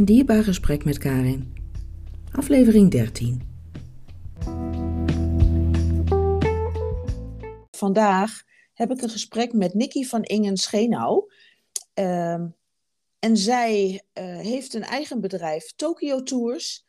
Een dierbaar gesprek met Karin. Aflevering 13. Vandaag heb ik een gesprek met Nikki van Ingen Schenau. Ehm, en zij eh, heeft een eigen bedrijf, Tokyo Tours.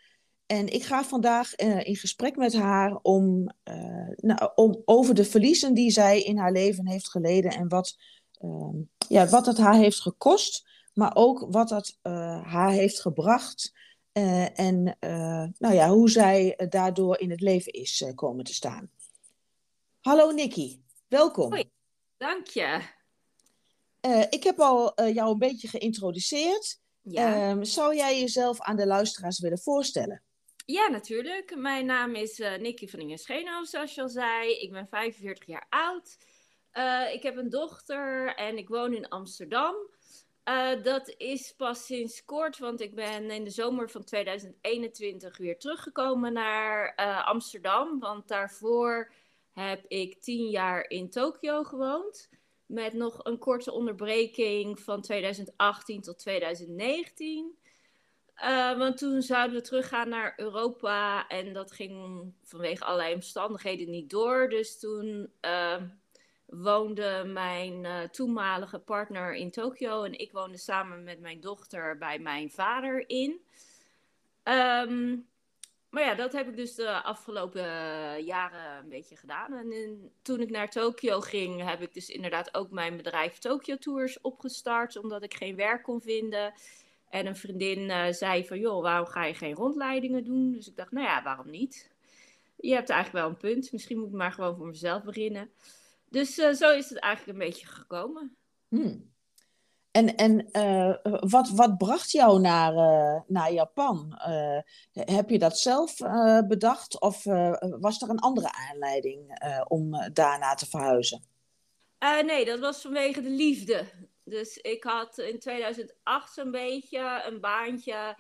En ik ga vandaag eh, in gesprek met haar om, eh, nou, om over de verliezen die zij in haar leven heeft geleden en wat, ehm, ja, wat het haar heeft gekost, maar ook wat het haar heeft gebracht en nou ja, hoe zij daardoor in het leven is komen te staan. Hallo Nikki, welkom. Hoi, dank je. Uh, ik heb al uh, jou een beetje geïntroduceerd. Ja. Uh, zou jij jezelf aan de luisteraars willen voorstellen? Ja, natuurlijk. Mijn naam is Nicky van Ingen Schenhoff, zoals je al zei. Ik ben 45 jaar oud. ik heb een dochter en ik woon in Amsterdam. Dat is pas sinds kort, want ik ben in de zomer van 2021 weer teruggekomen naar Amsterdam. Want daarvoor heb ik tien jaar in Tokio gewoond. Met nog een korte onderbreking van 2018 tot 2019. Uh, want toen zouden we teruggaan naar Europa en dat ging vanwege allerlei omstandigheden niet door. Dus toen woonde mijn uh, toenmalige partner in Tokio en ik woonde samen met mijn dochter bij mijn vader in. Um, maar ja, dat heb ik dus de afgelopen jaren een beetje gedaan. En toen ik naar Tokio ging, heb ik dus inderdaad ook mijn bedrijf Tokyo Tours opgestart, omdat ik geen werk kon vinden. En een vriendin uh, zei van, joh, waarom ga je geen rondleidingen doen? Dus ik dacht, nou ja, waarom niet? Je hebt eigenlijk wel een punt. Misschien moet ik maar gewoon voor mezelf beginnen. Dus uh, zo is het eigenlijk een beetje gekomen. Hmm. En, en uh, wat, wat bracht jou naar, uh, naar Japan? Heb je dat zelf bedacht of was er een andere aanleiding om daarna te verhuizen? nee, dat was vanwege de liefde. Dus ik had in 2008 zo'n beetje een baantje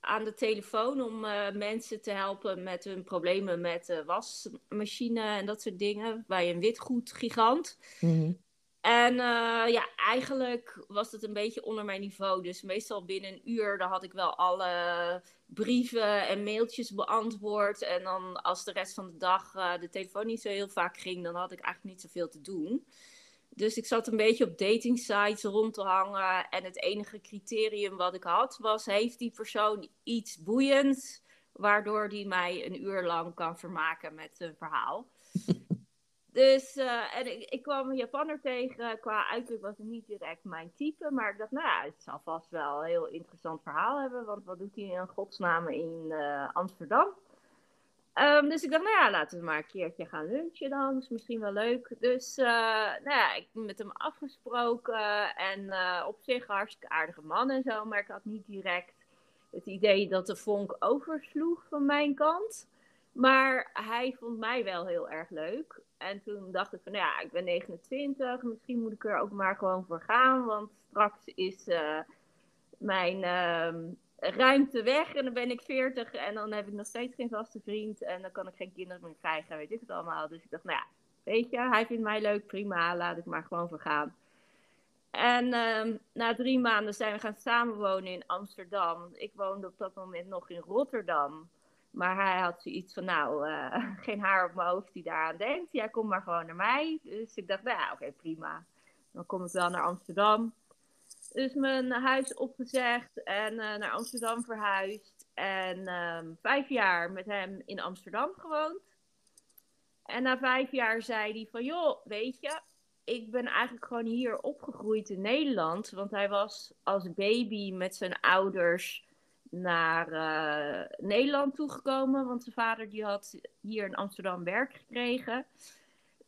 aan de telefoon om mensen te helpen met hun problemen met de wasmachine en dat soort dingen. Bij een witgoedgigant. Mm en uh, ja, eigenlijk was het een beetje onder mijn niveau. Dus meestal binnen een uur dan had ik wel alle brieven en mailtjes beantwoord. En dan als de rest van de dag uh, de telefoon niet zo heel vaak ging, dan had ik eigenlijk niet zoveel te doen. Dus ik zat een beetje op dating sites rond te hangen. En het enige criterium wat ik had was: heeft die persoon iets boeiends, waardoor die mij een uur lang kan vermaken met een verhaal? Dus uh, en ik, ik, kwam een Japanner tegen. Qua uiterlijk was het niet direct mijn type. Maar ik dacht, nou ja, het zal vast wel een heel interessant verhaal hebben. Want wat doet hij in godsnaam in uh, Amsterdam? Um, dus ik dacht, nou ja, laten we maar een keertje gaan lunchen dan. Dat is misschien wel leuk. Dus uh, nou ja, ik heb met hem afgesproken. En op zich hartstikke aardige man en zo. Maar ik had niet direct het idee dat de vonk oversloeg van mijn kant. Maar hij vond mij wel heel erg leuk. En toen dacht ik van, nou ja, ik ben 29, misschien moet ik er ook maar gewoon voor gaan. Want straks is uh, mijn uh, ruimte weg en dan ben ik 40 en dan heb ik nog steeds geen vaste vriend. En dan kan ik geen kinderen meer krijgen, weet ik het allemaal. Dus ik dacht, nou ja, weet je, hij vindt mij leuk, prima, laat ik maar gewoon voor gaan. En uh, na drie maanden zijn we gaan samenwonen in Amsterdam. Ik woonde op dat moment nog in Rotterdam. Maar hij had zoiets van, nou, uh, geen haar op mijn hoofd die daaraan denkt. Ja, kom maar gewoon naar mij. Dus ik dacht, nou ja, oké, prima. Dan kom ik wel naar Amsterdam. Dus mijn huis opgezegd en uh, naar Amsterdam verhuisd. En um, vijf jaar met hem in Amsterdam gewoond. En na vijf jaar zei hij van, joh, weet je, ik ben eigenlijk gewoon hier opgegroeid in Nederland. Want hij was als baby met zijn ouders naar uh, Nederland toegekomen. Want zijn vader die had hier in Amsterdam werk gekregen.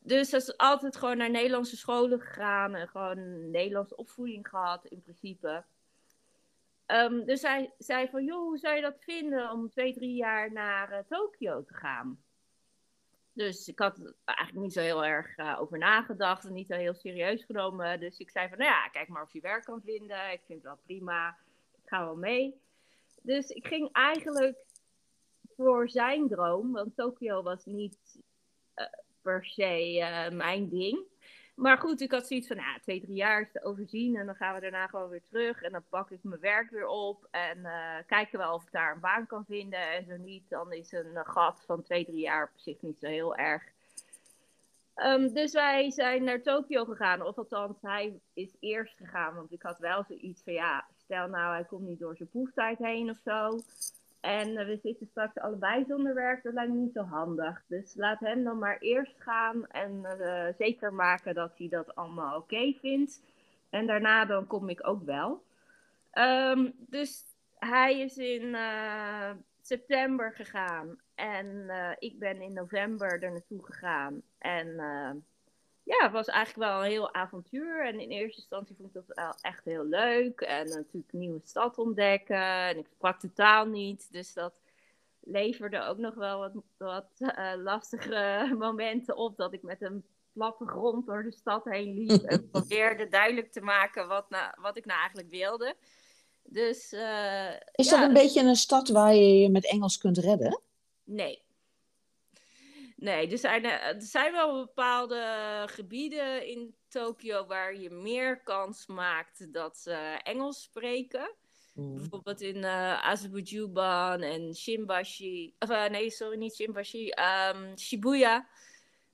Dus hij is altijd gewoon naar Nederlandse scholen gegaan. En gewoon Nederlandse opvoeding gehad in principe. Um, dus hij zei van, joh, hoe zou je dat vinden om twee, drie jaar naar uh, Tokio te gaan? Dus ik had eigenlijk niet zo heel erg uh, over nagedacht en niet zo heel serieus genomen. Dus ik zei van, nou ja, kijk maar of je werk kan vinden. Ik vind het wel prima. Ik ga wel mee. Dus ik ging eigenlijk voor zijn droom, want Tokio was niet uh, per se uh, mijn ding. Maar goed, ik had zoiets van, nou, twee, drie jaar is te overzien. En dan gaan we daarna gewoon weer terug. En dan pak ik mijn werk weer op. En uh, kijken wel of ik daar een baan kan vinden. En zo niet, dan is een gat van twee, drie jaar op zich niet zo heel erg. Um, dus wij zijn naar Tokio gegaan. Of althans, hij is eerst gegaan. Want ik had wel zoiets van, ja, stel nou, hij komt niet door zijn proeftijd heen of zo. En we zitten straks allebei zonder werk, dat lijkt me niet zo handig. Dus laat hem dan maar eerst gaan en uh, zeker maken dat hij dat allemaal oké vindt. En daarna dan kom ik ook wel. Um, dus hij is in uh, september gegaan en ik ben in november er naartoe gegaan. En ja, het was eigenlijk wel een heel avontuur. En in eerste instantie vond ik dat wel echt heel leuk. En natuurlijk een nieuwe stad ontdekken. En ik sprak totaal niet. Dus dat leverde ook nog wel wat, wat uh, lastige momenten op. Dat ik met een platte grond door de stad heen liep. en probeerde duidelijk te maken wat, nou, wat ik nou eigenlijk wilde. Dus, uh, Is dat een beetje een stad waar je je met Engels kunt redden? Nee. Nee, er zijn, eh, er zijn wel bepaalde gebieden in Tokio waar je meer kans maakt dat ze Engels spreken. Mm. Bijvoorbeeld in uh, Azubujuban en Shimbashi. Of uh, nee, sorry, niet Shimbashi. Um, Shibuya.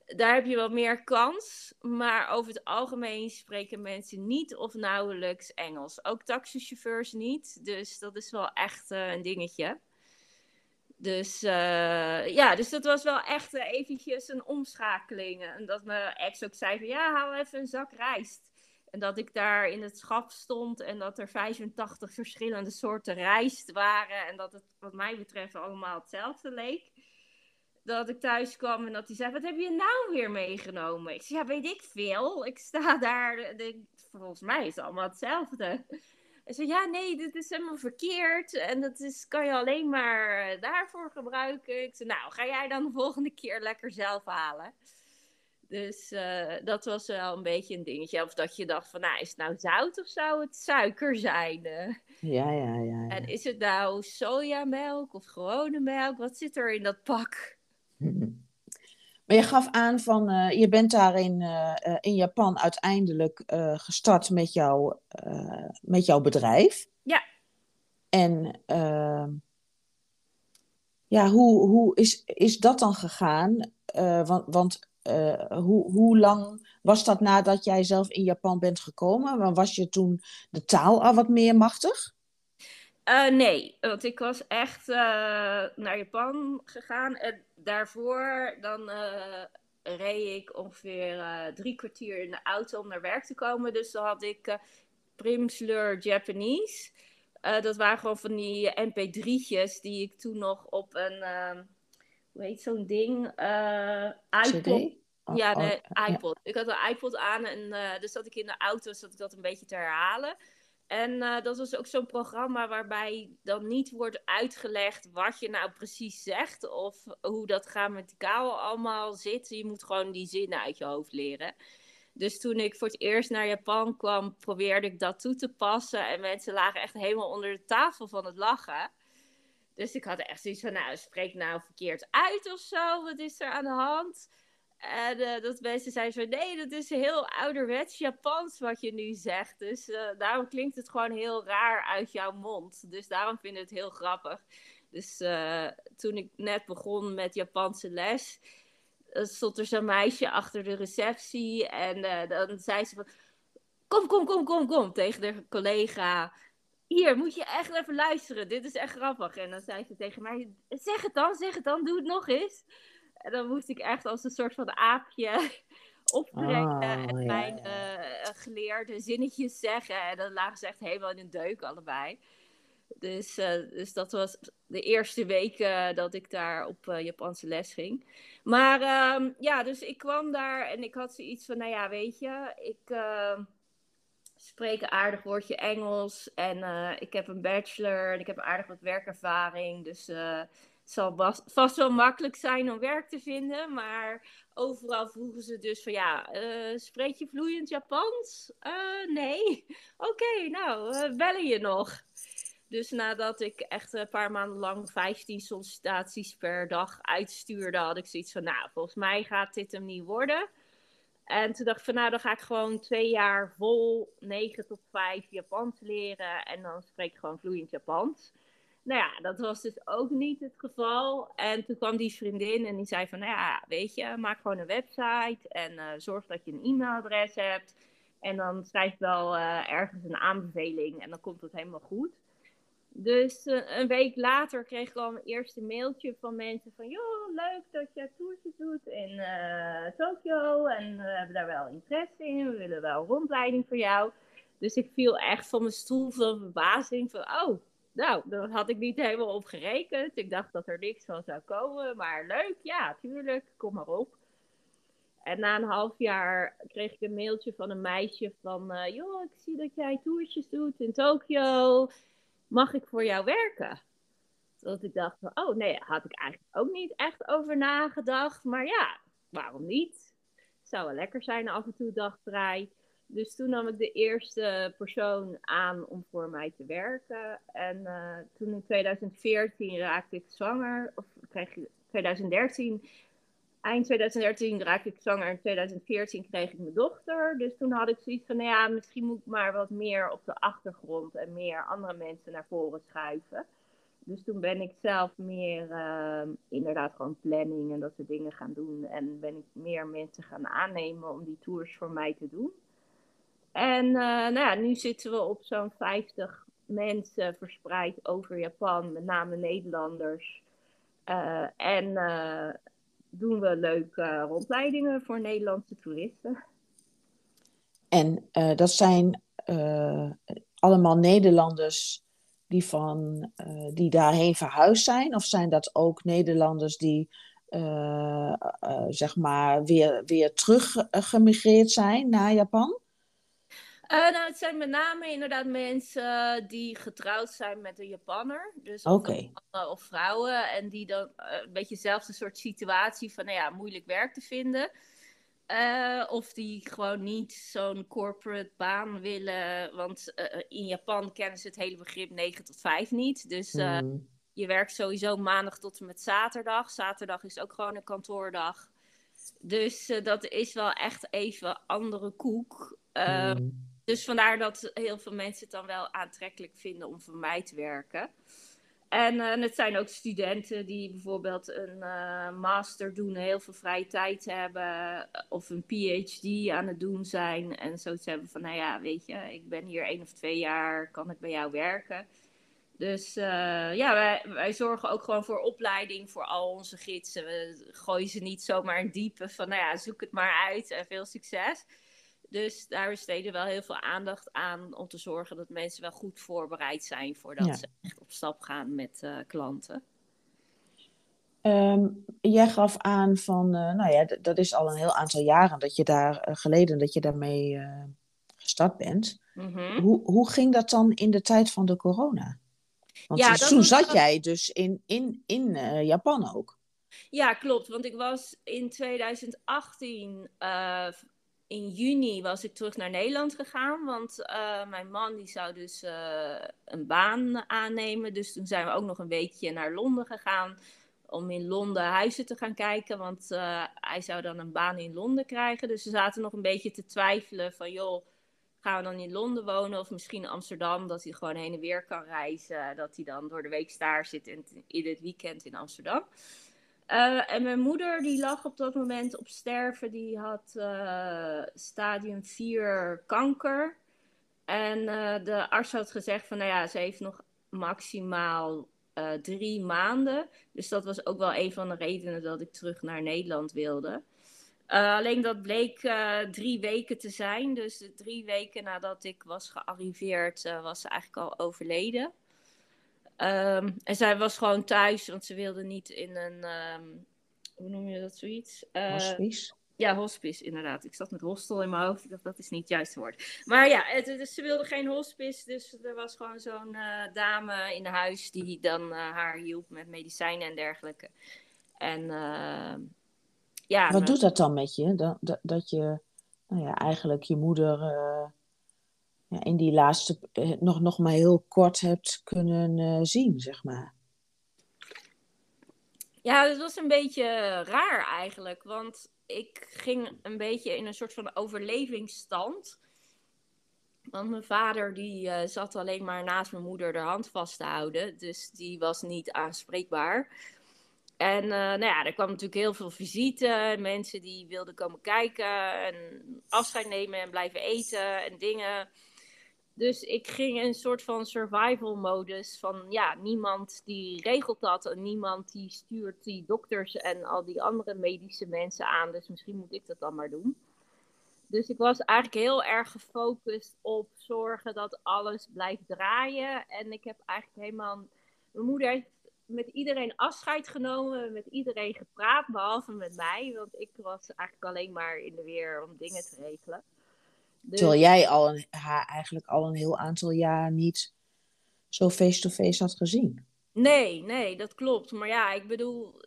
Daar heb je wel meer kans. Maar over het algemeen spreken mensen niet of nauwelijks Engels. Ook taxichauffeurs niet. Dus dat is wel echt uh, een dingetje. Dus uh, ja, dus dat was wel echt uh, eventjes een omschakeling. En dat mijn ex ook zei van ja, haal even een zak rijst. En dat ik daar in het schap stond en dat er 85 verschillende soorten rijst waren. En dat het wat mij betreft allemaal hetzelfde leek. Dat ik thuis kwam en dat hij zei, wat heb je nou weer meegenomen? Ik zei, ja, weet ik veel. Ik sta daar, volgens mij is het allemaal hetzelfde. En zei, ja, nee, dit is helemaal verkeerd. En dat is, kan je alleen maar eh, daarvoor gebruiken. Ik zei, nou, ga jij dan de volgende keer lekker zelf halen. Dus uh, dat was wel een beetje een dingetje. Of dat je dacht van, nou, is het nou zout of zou het suiker zijn? Ja, ja, ja, ja. En is het nou sojamelk of gewone melk? Wat zit er in dat pak? Maar je gaf aan van, uh, je bent daar in, uh, in Japan uiteindelijk gestart met, jou, met jouw bedrijf. Ja. En ja, hoe, hoe is, is dat dan gegaan? want want hoe, hoe lang was dat nadat jij zelf in Japan bent gekomen? Was je toen de taal al wat meer machtig? Uh, nee, want ik was echt uh, naar Japan gegaan. En daarvoor dan uh, reed ik ongeveer drie kwartier in de auto om naar werk te komen. Dus dan had ik Primsleur Japanese. dat waren gewoon van die mp3'tjes die ik toen nog op een, hoe heet zo'n ding? iPod. Oh, ja, de oh, iPod. Ja. Ik had een iPod aan en dus zat ik in de auto, zat ik dat een beetje te herhalen. En uh, dat was ook zo'n programma waarbij dan niet wordt uitgelegd wat je nou precies zegt of hoe dat grammaticaal allemaal zit. Je moet gewoon die zinnen uit je hoofd leren. Dus toen ik voor het eerst naar Japan kwam, probeerde ik dat toe te passen. En mensen lagen echt helemaal onder de tafel van het lachen. Dus ik had echt zoiets van, nou, spreek nou verkeerd uit of zo. Wat is er aan de hand? En uh, dat mensen zeiden van nee, dat is heel ouderwets Japans wat je nu zegt. Dus uh, daarom klinkt het gewoon heel raar uit jouw mond. Dus daarom vind ik het heel grappig. Dus uh, toen ik net begon met Japanse les, stond er zo'n meisje achter de receptie. En dan zei ze van, kom, kom, kom, kom, kom, tegen de collega. Hier, moet je echt even luisteren. Dit is echt grappig. En dan zei ze tegen mij, zeg het dan, zeg het dan, doe het nog eens. En dan moest ik echt als een soort van aapje opbrengen oh, en mijn uh, geleerde zinnetjes zeggen. En dan lagen ze echt helemaal in een deuk allebei. Dus, uh, dus dat was de eerste weken dat ik daar op uh, Japanse les ging. Maar um, ja, dus ik kwam daar en ik had zoiets van, nou ja, weet je, ik ehm, spreek een aardig woordje Engels en ik heb een bachelor en ik heb aardig wat werkervaring. Dus zal vast wel makkelijk zijn om werk te vinden, maar overal vroegen ze dus van ja, uh, spreek je vloeiend Japans? Uh, nee. Oké, nou, uh, bellen je nog? Dus nadat ik echt een paar maanden lang 15 sollicitaties per dag uitstuurde, had ik zoiets van, nou, volgens mij gaat dit hem niet worden. En toen dacht ik van nou, dan ga ik gewoon twee jaar vol 9 tot 5 Japans leren. En dan spreek ik gewoon vloeiend Japans. Nou ja, dat was dus ook niet het geval. En toen kwam die vriendin en die zei van, nou ja, weet je, maak gewoon een website en uh, zorg dat je een e-mailadres hebt. En dan schrijf wel uh, ergens een aanbeveling en dan komt het helemaal goed. Dus uh, een week later kreeg ik al mijn eerste mailtje van mensen van, joh, leuk dat je toertjes doet in Tokio en we hebben daar wel interesse in, we willen wel rondleiding voor jou. Dus ik viel echt van mijn stoel van verbazing van, oh, nou, daar had ik niet helemaal op gerekend. Ik dacht dat er niks van zou komen. Maar leuk, ja, tuurlijk, kom maar op. En na een half jaar kreeg ik een mailtje van een meisje van... Uh, joh, ik zie dat jij toertjes doet in Tokio. Mag ik voor jou werken? Dat ik dacht oh nee, had ik eigenlijk ook niet echt over nagedacht. Maar ja, waarom niet? Zou wel lekker zijn af en toe dagvrij. Dus toen nam ik de eerste persoon aan om voor mij te werken. En uh, toen in 2014 raakte ik zwanger. Of kreeg ik 2013. Eind 2013 raakte ik zwanger. In 2014 kreeg ik mijn dochter. Dus toen had ik zoiets van, nou ja, misschien moet ik maar wat meer op de achtergrond en meer andere mensen naar voren schuiven. Dus toen ben ik zelf meer uh, inderdaad gewoon planning en dat soort dingen gaan doen. En ben ik meer mensen gaan aannemen om die tours voor mij te doen. En uh, nou ja, nu zitten we op zo'n 50 mensen verspreid over Japan, met name Nederlanders. Uh, en uh, doen we leuke rondleidingen voor Nederlandse toeristen. En dat zijn allemaal Nederlanders die, van, die daarheen verhuisd zijn? Of zijn dat ook Nederlanders die zeg maar weer, weer terug gemigreerd zijn naar Japan? Uh, nou, het zijn met name inderdaad mensen die getrouwd zijn met een Japanner. Dus of, mannen of vrouwen. En die dan uh, een beetje dezelfde soort situatie van, nou ja, moeilijk werk te vinden. Uh, of die gewoon niet zo'n corporate baan willen. Want in Japan kennen ze het hele begrip 9 tot 5 niet. Dus mm. je werkt sowieso maandag tot en met zaterdag. Zaterdag is ook gewoon een kantoordag. Dus dat is wel echt even andere koek. Mm. Dus vandaar dat heel veel mensen het dan wel aantrekkelijk vinden om voor mij te werken. En uh, het zijn ook studenten die bijvoorbeeld een uh, master doen, heel veel vrije tijd hebben, of een PhD aan het doen zijn. En zoiets hebben van, nou ja, weet je, ik ben hier één of twee jaar, kan ik bij jou werken? Dus ja, wij, wij zorgen ook gewoon voor opleiding voor al onze gidsen. We gooien ze niet zomaar in diepe van, nou ja, zoek het maar uit en veel succes. Dus daar besteden we wel heel veel aandacht aan om te zorgen dat mensen wel goed voorbereid zijn voordat ze echt op stap gaan met uh, klanten. Um, jij gaf aan van, uh, nou ja, dat is al een heel aantal jaren dat je daar uh, geleden dat je daarmee gestart bent. Mm -hmm. hoe, hoe ging dat dan in de tijd van de corona? Want ja, toen zat jij dus in, in, in Japan ook. Ja, klopt. Want ik was in 2018 in juni was ik terug naar Nederland gegaan. Want uh, mijn man die zou dus uh, een baan aannemen. Dus toen zijn we ook nog een weekje naar Londen gegaan. Om in Londen huizen te gaan kijken. Want uh, hij zou dan een baan in Londen krijgen. Dus we zaten nog een beetje te twijfelen van joh. Gaan we dan in Londen wonen of misschien Amsterdam? Dat hij gewoon heen en weer kan reizen. Dat hij dan door de week daar zit en in het weekend in Amsterdam. Uh, en mijn moeder die lag op dat moment op sterven. Die had uh, stadium 4 kanker. En uh, de arts had gezegd van, nou ja, ze heeft nog maximaal drie maanden. Dus dat was ook wel een van de redenen dat ik terug naar Nederland wilde. alleen dat bleek drie weken te zijn. Dus drie weken nadat ik was gearriveerd, was ze eigenlijk al overleden. Um, en zij was gewoon thuis, want ze wilde niet in een, um, hoe noem je dat zoiets? Uh, hospice? Ja, hospice, inderdaad. Ik zat met hostel in mijn hoofd. Ik dacht, dat is niet het juiste woord. Maar ja, het, dus ze wilde geen hospice. Dus er was gewoon zo'n uh, dame in huis die dan uh, haar hielp met medicijnen en dergelijke. En ja. Wat doet dat dan met je? Dat, dat, dat je, nou ja, eigenlijk je moeder in die laatste eh, nog, nog maar heel kort hebt kunnen uh, zien, zeg maar. Ja, dat was een beetje raar eigenlijk. Want ik ging een beetje in een soort van overlevingsstand. Want mijn vader die uh, zat alleen maar naast mijn moeder de hand vast te houden. Dus die was niet aanspreekbaar. En nou ja, er kwam natuurlijk heel veel visite. Mensen die wilden komen kijken en afscheid nemen en blijven eten en dingen. Dus ik ging in een soort van survival modus van ja, niemand die regelt dat en niemand die stuurt die dokters en al die andere medische mensen aan. Dus misschien moet ik dat dan maar doen. Dus ik was eigenlijk heel erg gefocust op zorgen dat alles blijft draaien. En ik heb eigenlijk helemaal. Mijn moeder heeft met iedereen afscheid genomen, met iedereen gepraat, behalve met mij. Want ik was eigenlijk alleen maar in de weer om dingen te regelen. Dus... Terwijl jij al een, haar eigenlijk al een heel aantal jaar niet zo face-to-face -face had gezien. Nee, nee, dat klopt. Maar ja, ik bedoel,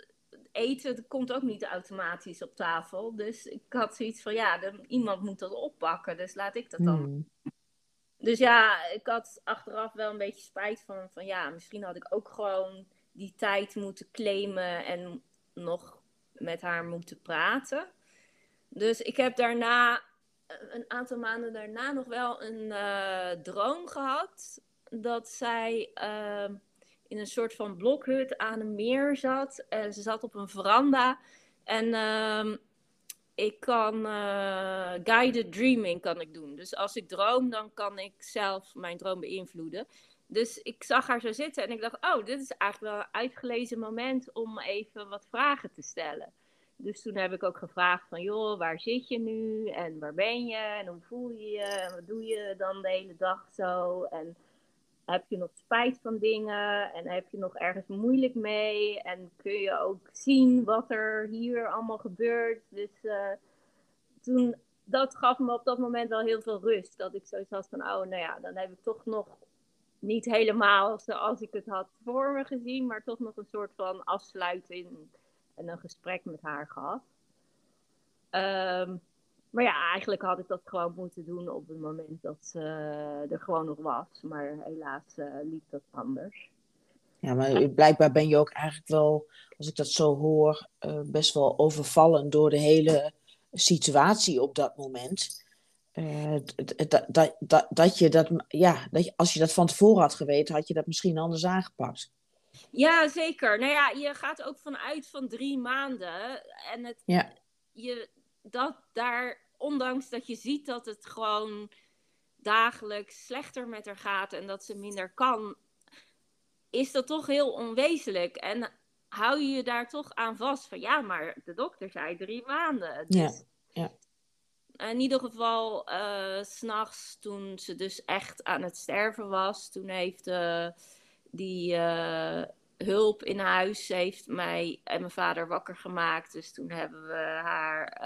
eten komt ook niet automatisch op tafel. Dus ik had zoiets van, ja, iemand moet dat oppakken. Dus laat ik dat dan. Hmm. Dus ja, ik had achteraf wel een beetje spijt van, van, ja, misschien had ik ook gewoon die tijd moeten claimen en nog met haar moeten praten. Dus ik heb daarna, een aantal maanden daarna, nog wel een uh, droom gehad. Dat zij uh, in een soort van blokhut aan een meer zat. En ze zat op een veranda. En uh, ik kan uh, guided dreaming kan ik doen. Dus als ik droom, dan kan ik zelf mijn droom beïnvloeden. Dus ik zag haar zo zitten en ik dacht, oh, dit is eigenlijk wel een uitgelezen moment om even wat vragen te stellen. Dus toen heb ik ook gevraagd van, joh, waar zit je nu? En waar ben je? En hoe voel je je? En wat doe je dan de hele dag zo? En heb je nog spijt van dingen? En heb je nog ergens moeilijk mee? En kun je ook zien wat er hier allemaal gebeurt. Dus uh, toen, dat gaf me op dat moment wel heel veel rust. Dat ik zoiets had van, oh, nou ja, dan heb ik toch nog niet helemaal zoals ik het had voor me gezien, maar toch nog een soort van afsluiting en een gesprek met haar gehad. Um, maar ja, eigenlijk had ik dat gewoon moeten doen op het moment dat ze er gewoon nog was. Maar helaas uh, liep dat anders. Ja, maar blijkbaar ben je ook eigenlijk wel, als ik dat zo hoor, uh, best wel overvallen door de hele situatie op dat moment. Uh, dat, je dat, ja, dat als je dat van tevoren had geweten, had je dat misschien anders aangepakt. Ja, zeker. Nou ja, je gaat ook vanuit van drie maanden. En het, ja. je, dat daar, ondanks dat je ziet dat het gewoon dagelijks slechter met haar gaat en dat ze minder kan, is dat toch heel onwezenlijk. En hou je je daar toch aan vast van ja, maar de dokter zei drie maanden. Dus, ja, ja in ieder geval, uh, eh, s'nachts, toen ze dus echt aan het sterven was, toen heeft uh, die uh, hulp in huis heeft mij en mijn vader wakker gemaakt. Dus toen hebben we haar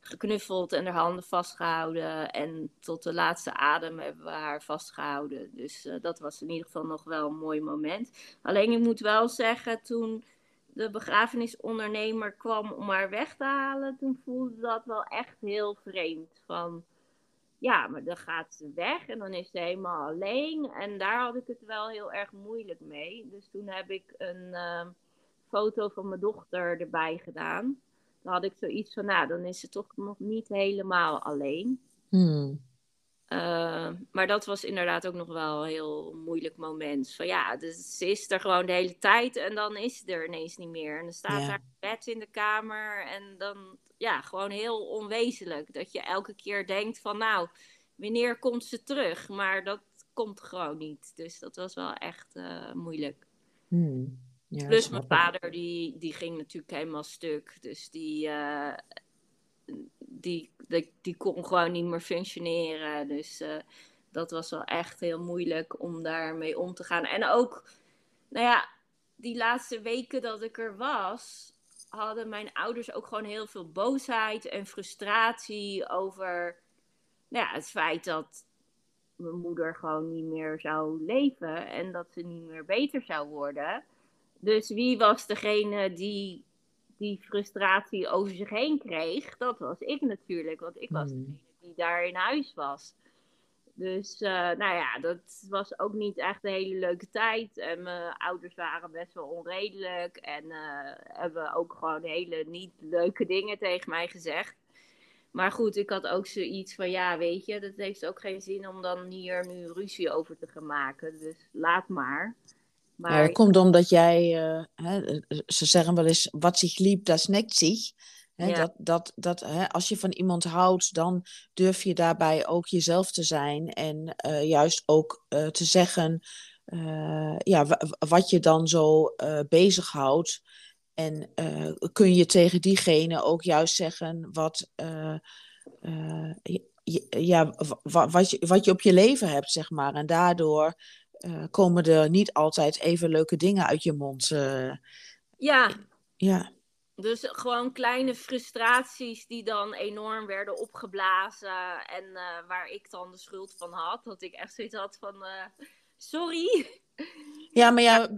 geknuffeld en haar handen vastgehouden. En tot de laatste adem hebben we haar vastgehouden. Dus dat was in ieder geval nog wel een mooi moment. Alleen ik moet wel zeggen, toen de begrafenisondernemer kwam om haar weg te halen, toen voelde dat wel echt heel vreemd. Van ja, maar dan gaat ze weg en dan is ze helemaal alleen. En daar had ik het wel heel erg moeilijk mee. Dus toen heb ik een uh, foto van mijn dochter erbij gedaan. Dan had ik zoiets van, nou, dan is ze toch nog niet helemaal alleen. Hmm. Uh, maar dat was inderdaad ook nog wel een heel moeilijk moment. Van ja, dus ze is er gewoon de hele tijd en dan is ze er ineens niet meer. En dan staat ja. haar bed in de kamer en dan, ja, gewoon heel onwezenlijk. Dat je elke keer denkt van nou, wanneer komt ze terug? Maar dat komt gewoon niet. Dus dat was wel echt uh, moeilijk. Hmm. Ja, Plus mijn vader, die, die ging natuurlijk helemaal stuk. Dus die, uh, die, die, die, kon gewoon niet meer functioneren. Dus uh, dat was wel echt heel moeilijk om daarmee om te gaan. En ook, nou ja, die laatste weken dat ik er was, hadden mijn ouders ook gewoon heel veel boosheid en frustratie over nou ja, het feit dat mijn moeder gewoon niet meer zou leven en dat ze niet meer beter zou worden. Dus wie was degene die die frustratie over zich heen kreeg, dat was ik natuurlijk. Want ik was hmm. degene die daar in huis was. Dus uh, nou ja, dat was ook niet echt een hele leuke tijd. En mijn ouders waren best wel onredelijk. En uh, hebben ook gewoon hele niet leuke dingen tegen mij gezegd. Maar goed, ik had ook zoiets van, ja, weet je, dat heeft ook geen zin om dan hier nu ruzie over te gaan maken. Dus laat maar. Maar ja, dat komt omdat jij, uh, hè, ze zeggen wel eens, wat zich liep, dat snekt zich. Dat, dat, dat, als je van iemand houdt, dan durf je daarbij ook jezelf te zijn. En uh, juist ook uh, te zeggen ja, wat je dan zo bezighoudt. En kun je tegen diegene ook juist zeggen wat, ja, wat, je, wat je op je leven hebt, zeg maar. En daardoor komen er niet altijd even leuke dingen uit je mond. ja. Ja. Dus gewoon kleine frustraties die dan enorm werden opgeblazen. En uh, waar ik dan de schuld van had. Dat ik echt zoiets had van, uh, sorry. Ja, maar ja,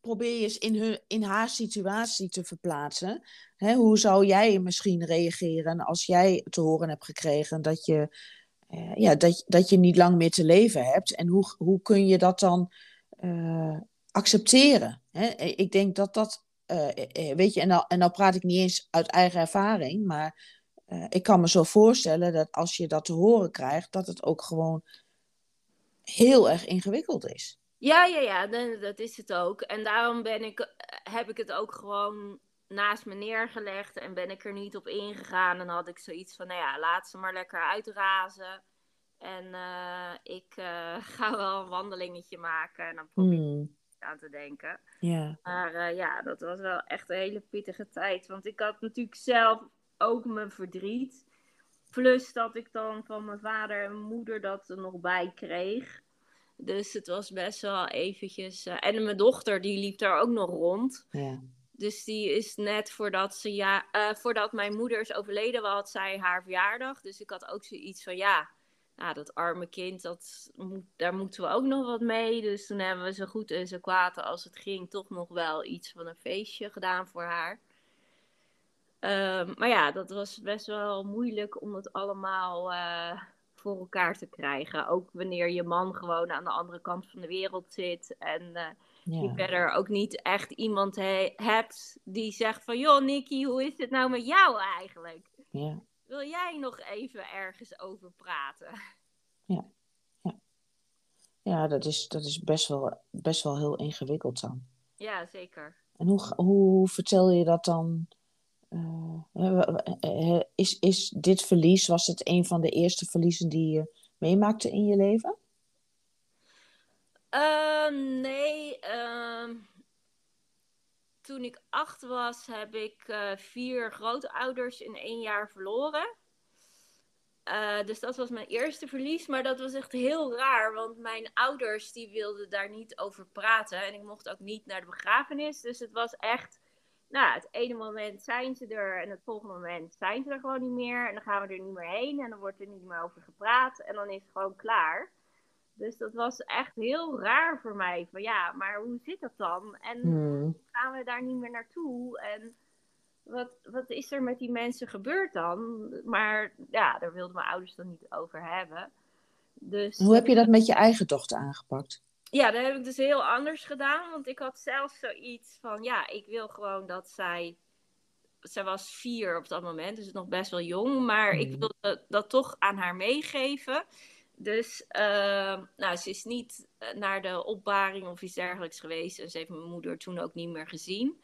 probeer je eens in, hun, in haar situatie te verplaatsen. Hè, hoe zou jij misschien reageren als jij te horen hebt gekregen dat je, uh, ja, dat, dat je niet lang meer te leven hebt? En hoe, hoe kun je dat dan accepteren? Hè? Ik denk dat dat uh, weet je, en nou, en nou praat ik niet eens uit eigen ervaring, maar uh, ik kan me zo voorstellen dat als je dat te horen krijgt, dat het ook gewoon heel erg ingewikkeld is. Ja, ja, ja, dat is het ook. En daarom ben ik, heb ik het ook gewoon naast me neergelegd en ben ik er niet op ingegaan. En had ik zoiets van, nou ja, laat ze maar lekker uitrazen. En uh, ik ga wel een wandelingetje maken en dan probeer hmm aan te denken. Ja. Maar uh, ja, dat was wel echt een hele pittige tijd. Want ik had natuurlijk zelf ook mijn verdriet. Plus dat ik dan van mijn vader en moeder dat er nog bij kreeg. Dus het was best wel eventjes... Uh, en mijn dochter, die liep daar ook nog rond. Ja. Dus die is net voordat, ze ja, uh, voordat mijn moeder is overleden, had zij haar verjaardag. Dus ik had ook zoiets van, ja, nou, dat arme kind, dat moet, daar moeten we ook nog wat mee. Dus toen hebben we zo goed en zo kwaad als het ging, toch nog wel iets van een feestje gedaan voor haar. Um, maar ja, dat was best wel moeilijk om het allemaal uh, voor elkaar te krijgen. Ook wanneer je man gewoon aan de andere kant van de wereld zit. En uh, ja. je verder ook niet echt iemand he hebt die zegt van... joh, Nicky, hoe is het nou met jou eigenlijk? Ja. Wil jij nog even ergens over praten? Ja, ja. ja dat, is, dat is best wel, best wel heel ingewikkeld dan. Ja, zeker. En hoe, hoe vertel je dat dan? Uh, is, is dit verlies, was het een van de eerste verliezen die je meemaakte in je leven? Uh, nee, uh, toen ik acht was, heb ik uh, vier grootouders in één jaar verloren. Uh, dus dat was mijn eerste verlies. Maar dat was echt heel raar. Want mijn ouders die wilden daar niet over praten. En ik mocht ook niet naar de begrafenis. Dus het was echt. Nou, het ene moment zijn ze er. En het volgende moment zijn ze er gewoon niet meer. En dan gaan we er niet meer heen. En dan wordt er niet meer over gepraat. En dan is het gewoon klaar. Dus dat was echt heel raar voor mij. Van ja, maar hoe zit dat dan? En hmm. gaan we daar niet meer naartoe? En wat, wat is er met die mensen gebeurd dan? Maar ja, daar wilden mijn ouders dan niet over hebben. Dus, hoe heb je dat met je eigen dochter aangepakt? Ja, dat heb ik dus heel anders gedaan. Want ik had zelf zoiets van, ja, ik wil gewoon dat zij... Zij was vier op dat moment, dus nog best wel jong. Maar ik hmm. wilde dat toch aan haar meegeven. Dus uh, nou, ze is niet eh, naar de opbaring of iets dergelijks geweest. En ze heeft mijn moeder toen ook niet meer gezien.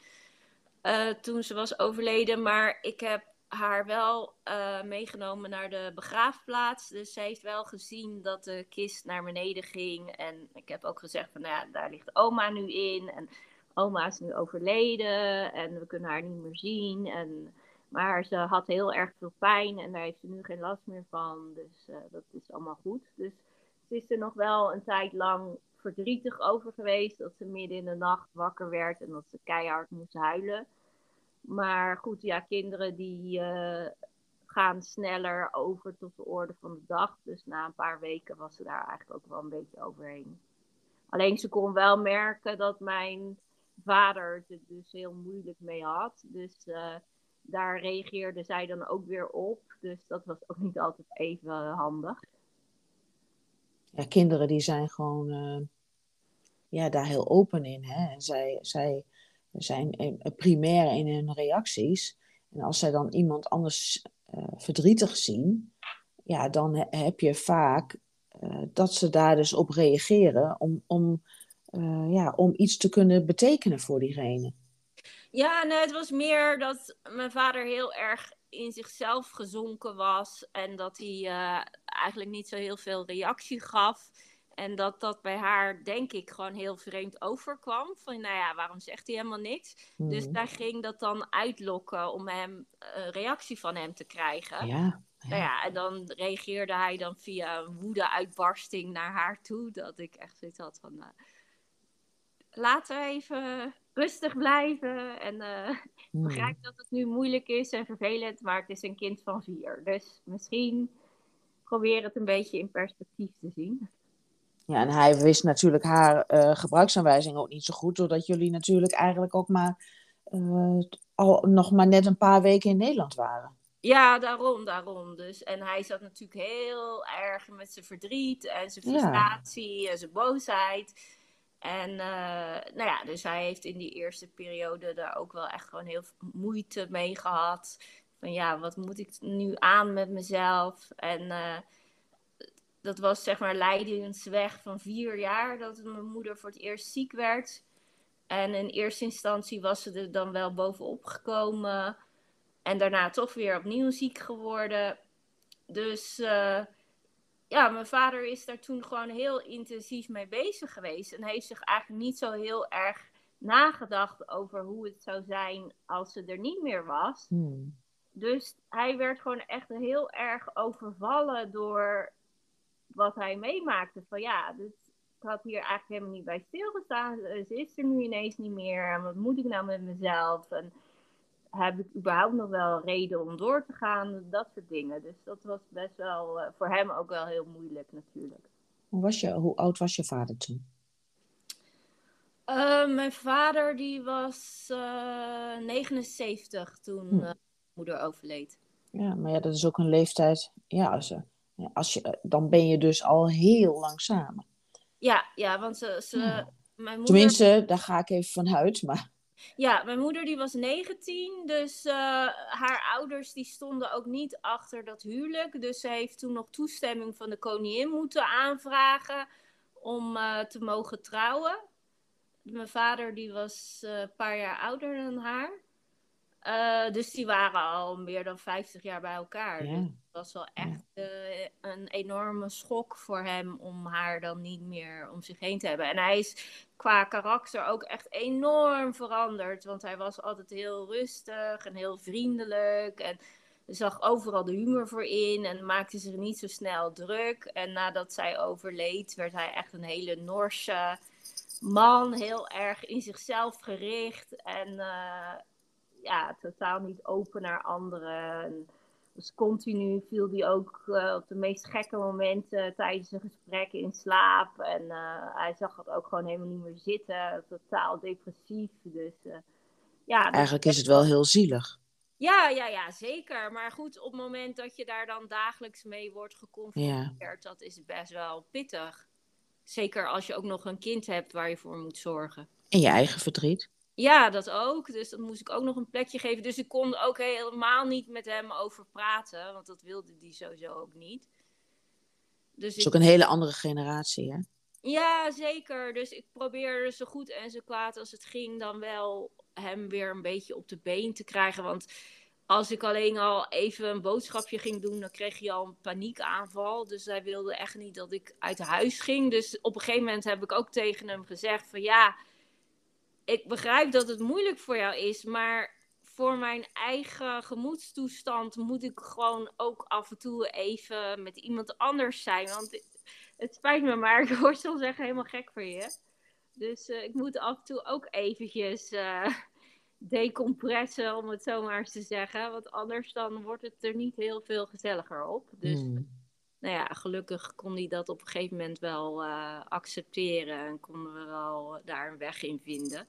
Uh, toen ze was overleden. Maar ik heb haar wel uh, meegenomen naar de begraafplaats. Dus ze heeft wel gezien dat de kist naar beneden ging. En ik heb ook gezegd van, nou ja, daar ligt oma nu in. En oma is nu overleden. En we kunnen haar niet meer zien. En maar ze had heel erg veel pijn en daar heeft ze nu geen last meer van. Dus uh, dat is allemaal goed. Dus ze is er nog wel een tijd lang verdrietig over geweest. Dat ze midden in de nacht wakker werd en dat ze keihard moest huilen. Maar goed, ja, kinderen die uh, gaan sneller over tot de orde van de dag. Dus na een paar weken was ze daar eigenlijk ook wel een beetje overheen. Alleen ze kon wel merken dat mijn vader het dus heel moeilijk mee had. Dus uh, daar reageerde zij dan ook weer op. Dus dat was ook niet altijd even handig. ja, kinderen die zijn gewoon eh, ja, daar heel open in. Hè? En zij, zij zijn primair in hun reacties. En als zij dan iemand anders uh, verdrietig zien, ja, dan heb je vaak dat ze daar dus op reageren om, om, ja, om iets te kunnen betekenen voor diegene. Ja, nee, het was meer dat mijn vader heel erg in zichzelf gezonken was en dat hij uh, eigenlijk niet zo heel veel reactie gaf. En dat dat bij haar, denk ik, gewoon heel vreemd overkwam. Van, nou ja, waarom zegt hij helemaal niks? Dus mhm. daar ging dat dan uitlokken om hem een reactie van hem te krijgen. Ja, ja. Nou ja, en dan reageerde hij dan via een woede-uitbarsting naar haar toe. Dat ik echt zoiets had van, uh, laten we even rustig blijven. En uh, begrijp dat het nu moeilijk is en vervelend, maar het is een kind van vier. Dus misschien probeer het een beetje in perspectief te zien. Ja, en hij wist natuurlijk haar uh, gebruiksaanwijzing ook niet zo goed, doordat jullie natuurlijk eigenlijk ook maar uh, al nog maar net een paar weken in Nederland waren. Ja, daarom, daarom. Dus, en hij zat natuurlijk heel erg met zijn verdriet en zijn frustratie en zijn boosheid. En uh, nou ja, dus hij heeft in die eerste periode daar ook wel echt gewoon heel veel moeite mee gehad. Van ja, wat moet ik nu aan met mezelf? En uh, dat was zeg maar leidingsweg van vier jaar dat mijn moeder voor het eerst ziek werd. En in eerste instantie was ze er dan wel bovenop gekomen. En daarna toch weer opnieuw ziek geworden. Dus uh, ja, mijn vader is daar toen gewoon heel intensief mee bezig geweest. En heeft zich eigenlijk niet zo heel erg nagedacht over hoe het zou zijn als ze er niet meer was. Hmm. Dus hij werd gewoon echt heel erg overvallen door wat hij meemaakte. Van ja, dus ik had hier eigenlijk helemaal niet bij stilgestaan. Ze is er nu ineens niet meer. En wat moet ik nou met mezelf? En heb ik überhaupt nog wel reden om door te gaan? Dat soort dingen. Dus dat was best wel uh, voor hem ook wel heel moeilijk natuurlijk. Hoe, was je, hoe oud was je vader toen? Uh, mijn vader die was uh, eh, 79 toen hm. moeder overleed. Ja, maar ja, dat is ook een leeftijd. Ja, als, als je, dan ben je dus al heel lang samen. Ja, ja want ze, ze, mijn moeder... Tenminste, daar ga ik even vanuit, maar... Ja, mijn moeder die was 19, dus uh, haar ouders die stonden ook niet achter dat huwelijk. Dus ze heeft toen nog toestemming van de koningin moeten aanvragen om uh, te mogen trouwen. Mijn vader die was uh, een paar jaar ouder dan haar. dus die waren al meer dan 50 jaar bij elkaar. Ja. Dus het was wel echt een enorme schok voor hem om haar dan niet meer om zich heen te hebben. En hij is qua karakter ook echt enorm veranderd. Want hij was altijd heel rustig en heel vriendelijk. En zag overal de humor voor in en maakte zich niet zo snel druk. En nadat zij overleed, werd hij echt een hele Norse man. Heel erg in zichzelf gericht. En uh, ja, totaal niet open naar anderen. Dus continu viel hij ook uh, op de meest gekke momenten tijdens een gesprek in slaap. En uh, hij zag het ook gewoon helemaal niet meer zitten. Totaal depressief. Dus, uh, ja, dus Eigenlijk is het wel heel zielig. Ja, ja, ja, zeker. Maar goed, op het moment dat je daar dan dagelijks mee wordt geconfronteerd, ja. dat is best wel pittig. Zeker als je ook nog een kind hebt waar je voor moet zorgen. En je eigen verdriet. Ja, dat ook. Dus dat moest ik ook nog een plekje geven. Dus ik kon ook helemaal niet met hem over praten, want dat wilde die sowieso ook niet. Dus het is ook een hele andere generatie, hè? Ja, zeker. Dus ik probeerde zo goed en zo kwaad als het ging dan wel hem weer een beetje op de been te krijgen. Want als ik alleen al even een boodschapje ging doen, dan kreeg hij al een paniekaanval. Dus hij wilde echt niet dat ik uit huis ging. Dus op een gegeven moment heb ik ook tegen hem gezegd van ja ik begrijp dat het moeilijk voor jou is, maar voor mijn eigen gemoedstoestand moet ik gewoon ook af en toe even met iemand anders zijn. Want het spijt me, maar ik word soms echt helemaal gek voor je. Dus uh, ik moet af en toe ook eventjes uh, decompressen, om het zo maar eens te zeggen. Want anders dan wordt het er niet heel veel gezelliger op. Dus hmm. Nou ja, gelukkig kon hij dat op een gegeven moment wel uh, accepteren. En konden we wel daar een weg in vinden.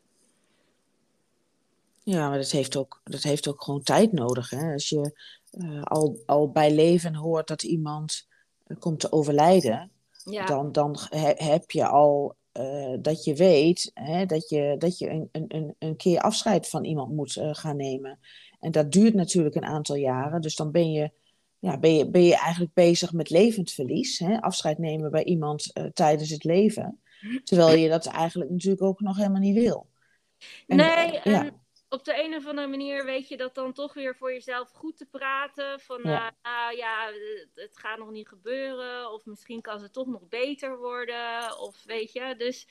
Ja, maar dat heeft ook, dat heeft ook gewoon tijd nodig. Hè? Als je uh, al, al bij leven hoort dat iemand uh, komt te overlijden, Ja. dan, dan he- heb je al eh, dat je weet hè, dat je, dat je een, een, een, een keer afscheid van iemand moet eh, gaan nemen. En dat duurt natuurlijk een aantal jaren. Dus dan ben je, ja, ben je, ben je eigenlijk bezig met levend verlies. Hè? Afscheid nemen bij iemand eh, tijdens het leven. Terwijl je dat eigenlijk natuurlijk ook nog helemaal niet wil. En, nee, eh, ja. op de een of andere manier weet je dat dan toch weer voor jezelf goed te praten. Van, Ja. eh, nou ja, het, het gaat nog niet gebeuren. Of misschien kan het toch nog beter worden. Of weet je, dus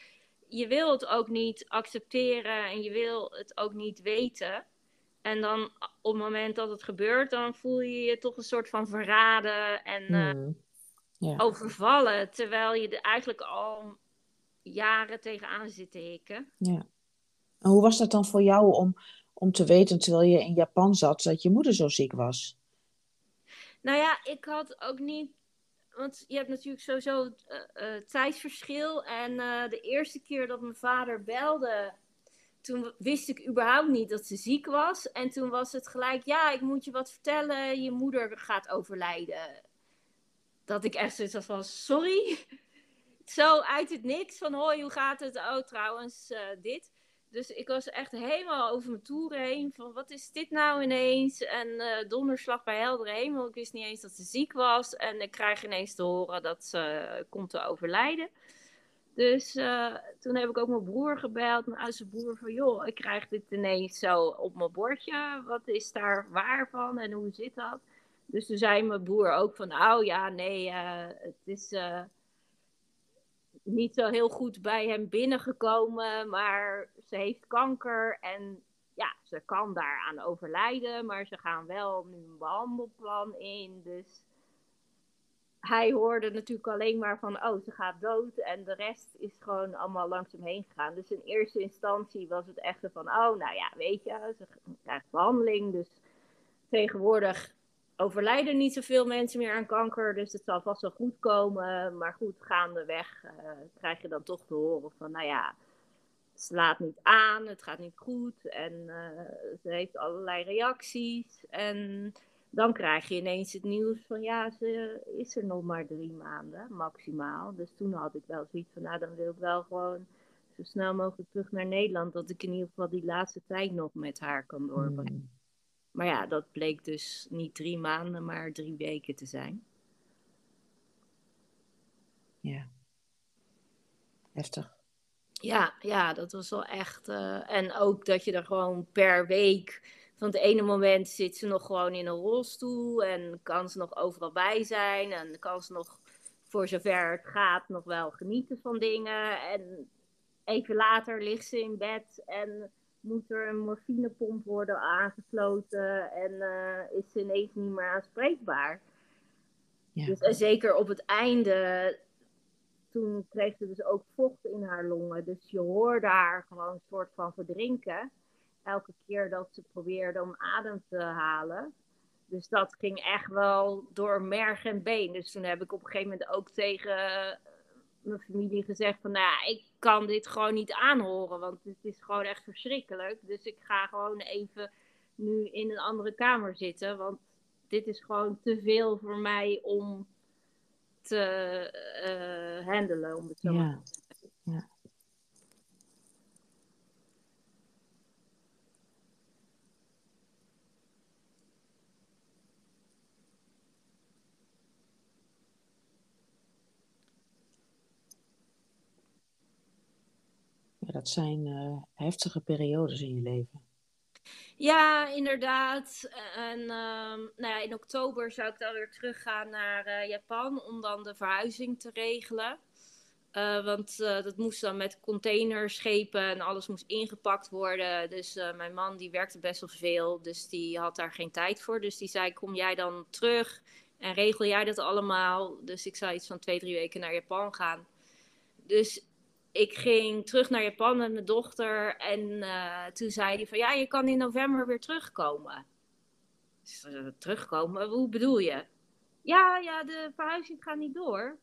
je wil het ook niet accepteren en je wil het ook niet weten. En dan op het moment dat het gebeurt, dan voel je je toch een soort van verraden en eh, Hmm. Overvallen. Terwijl je er eigenlijk al jaren tegenaan zit te hikken. Ja. En hoe was dat dan voor jou om, om te weten, terwijl je in Japan zat, dat je moeder zo ziek was? Nou ja, ik had ook niet. Want je hebt natuurlijk sowieso eh, tijdsverschil. En de eerste keer dat mijn vader belde, toen wist ik überhaupt niet dat ze ziek was. En toen was het gelijk, ja, ik moet je wat vertellen. Je moeder gaat overlijden. Dat ik echt zoiets van, sorry. Zo uit het niks van, hoi, hoe gaat het? Oh, trouwens, eh, dit. Dus ik was echt helemaal over mijn toeren heen. Van wat is dit nou ineens? En eh, donderslag bij heldere hemel. Ik wist niet eens dat ze ziek was. En ik krijg ineens te horen dat ze komt te overlijden. Dus eh, toen heb ik ook mijn broer gebeld, mijn oudste broer, van joh, ik krijg dit ineens zo op mijn bordje. Wat is daar waar van en hoe zit dat? Dus toen zei mijn broer ook van, oh ja, nee, eh, het is eh, niet zo heel goed bij hem binnengekomen, maar ze heeft kanker en ja, ze kan daaraan overlijden, maar ze gaan wel nu een behandelplan in, dus hij hoorde natuurlijk alleen maar van, oh, ze gaat dood. En de rest is gewoon allemaal langs hem heen gegaan. Dus in eerste instantie was het echt van, oh, nou ja, weet je, ze krijgt behandeling. Dus tegenwoordig overlijden niet zoveel mensen meer aan kanker. Dus het zal vast wel goed komen. Maar goed, gaandeweg uh, krijg je dan toch te horen van, nou ja, slaat niet aan, het gaat niet goed. En uh, ze heeft allerlei reacties. En dan krijg je ineens het nieuws van ja, ze is er nog maar drie maanden maximaal. Dus toen had ik wel zoiets van, nou dan wil ik wel gewoon zo snel mogelijk terug naar Nederland. Dat ik in ieder geval die laatste tijd nog met haar kan doorbrengen. Mm. Maar ja, dat bleek dus niet drie maanden, maar drie weken te zijn. Ja. Heftig. Ja, ja, dat was wel echt. Uh, en ook dat je er gewoon per week van het ene moment zit ze nog gewoon in een rolstoel en kan ze nog overal bij zijn en kan ze nog, voor zover het gaat, nog wel genieten van dingen. En even later ligt ze in bed en moet er een morfinepomp worden aangesloten en uh, is ze ineens niet meer aanspreekbaar. Ja. Dus, en zeker op het einde, toen kreeg ze dus ook vocht in haar longen. Dus je hoorde haar gewoon een soort van verdrinken elke keer dat ze probeerde om adem te halen. Dus dat ging echt wel door merg en been. Dus toen heb ik op een gegeven moment ook tegen mijn familie gezegd van, nou ja, ik kan dit gewoon niet aanhoren, want het is gewoon echt verschrikkelijk. Dus ik ga gewoon even nu in een andere kamer zitten, want dit is gewoon te veel voor mij om te uh, handelen, om het zo ja. ja. Dat zijn uh, heftige periodes in je leven. Ja, inderdaad. En uh, nou ja, in oktober zou ik dan weer teruggaan naar uh, Japan om dan de verhuizing te regelen. Uh, want dat moest dan met containerschepen en alles moest ingepakt worden. Dus mijn man die werkte best wel veel, dus die had daar geen tijd voor. Dus die zei, kom jij dan terug en regel jij dat allemaal? Dus ik zou iets van twee, drie weken naar Japan gaan. Dus ik ging terug naar Japan met mijn dochter. En uh, toen zei hij van ja, je kan in november weer terugkomen. Dus, uh, terugkomen? Hoe bedoel je? Ja, ja, de verhuizing gaat niet door.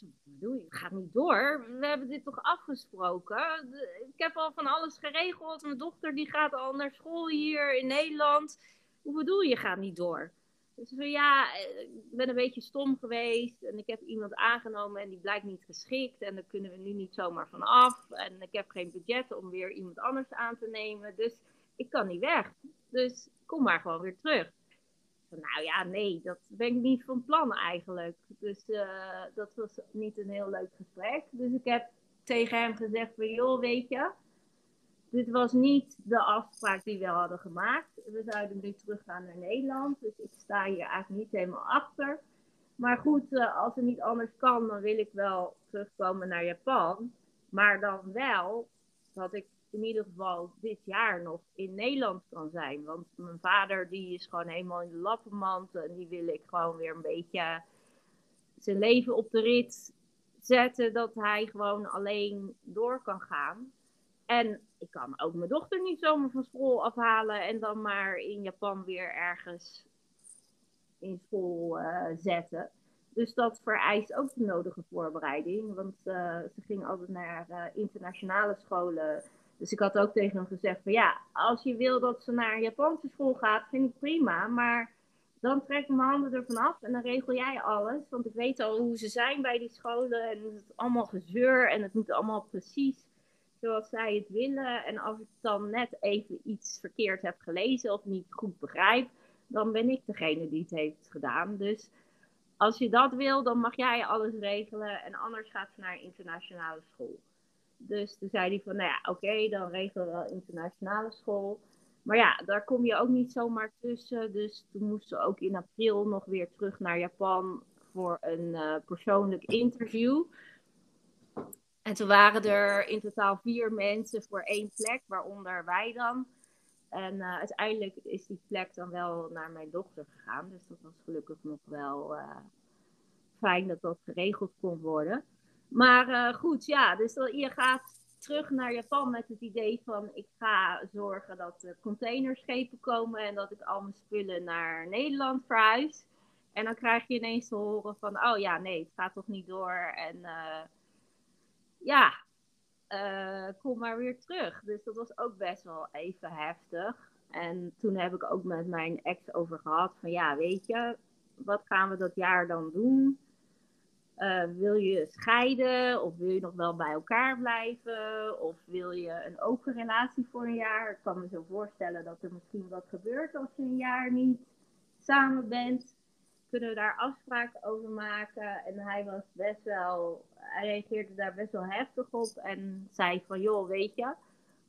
Wat bedoel je? Het gaat niet door. We hebben dit toch afgesproken? Ik heb al van alles geregeld. Mijn dochter die gaat al naar school hier in Nederland. Hoe bedoel je gaat niet door? Dus van ja, ik ben een beetje stom geweest en ik heb iemand aangenomen en die blijkt niet geschikt en daar kunnen we nu niet zomaar van af. En ik heb geen budget om weer iemand anders aan te nemen, dus ik kan niet weg. Dus kom maar gewoon weer terug. Nou ja, nee, dat ben ik niet van plan eigenlijk. Dus uh, dat was niet een heel leuk gesprek. Dus ik heb tegen hem gezegd van, joh, weet je, dit was niet de afspraak die we hadden gemaakt. We zouden nu teruggaan naar Nederland. Dus ik sta hier eigenlijk niet helemaal achter. Maar goed, uh, als het niet anders kan, dan wil ik wel terugkomen naar Japan. Maar dan wel dat ik in ieder geval dit jaar nog in Nederland kan zijn. Want mijn vader die is gewoon helemaal in de lappenmand. En die wil ik gewoon weer een beetje zijn leven op de rit zetten. Dat hij gewoon alleen door kan gaan. En ik kan ook mijn dochter niet zomaar van school afhalen en dan maar in Japan weer ergens in school uh, zetten. Dus dat vereist ook de nodige voorbereiding. Want uh, ze ging altijd naar uh, internationale scholen. Dus ik had ook tegen hem gezegd van ja, als je wil dat ze naar een Japanse school gaat, vind ik prima. Maar dan trek ik mijn handen ervan af en dan regel jij alles. Want ik weet al hoe ze zijn bij die scholen. En het is allemaal gezeur en het moet allemaal precies zoals zij het willen. En als ik dan net even iets verkeerd heb gelezen of niet goed begrijp, dan ben ik degene die het heeft gedaan. Dus als je dat wil, dan mag jij alles regelen en anders gaat ze naar internationale school. Dus toen zei hij van, nou ja, oké, dan regelen we internationale school. Maar ja, daar kom je ook niet zomaar tussen. Dus toen moesten we ook in april nog weer terug naar Japan voor een uh, persoonlijk interview. En toen waren er in totaal vier mensen voor één plek, waaronder wij dan. En uh, uiteindelijk is die plek dan wel naar mijn dochter gegaan. Dus dat was gelukkig nog wel uh, fijn dat dat geregeld kon worden. Maar uh, goed, ja, dus je gaat terug naar Japan met het idee van ik ga zorgen dat er containerschepen komen en dat ik al mijn spullen naar Nederland verhuis. En dan krijg je ineens te horen van, oh ja, nee, het gaat toch niet door. En ja, uh, kom maar weer terug. Dus dat was ook best wel even heftig. En toen heb ik ook met mijn ex over gehad van ja, weet je, wat gaan we dat jaar dan doen? Uh, wil je scheiden of wil je nog wel bij elkaar blijven? Of wil je een open relatie voor een jaar? Ik kan me zo voorstellen dat er misschien wat gebeurt als je een jaar niet samen bent kunnen we daar afspraken over maken? En hij was best wel, hij reageerde daar best wel heftig op en zei van, joh, weet je,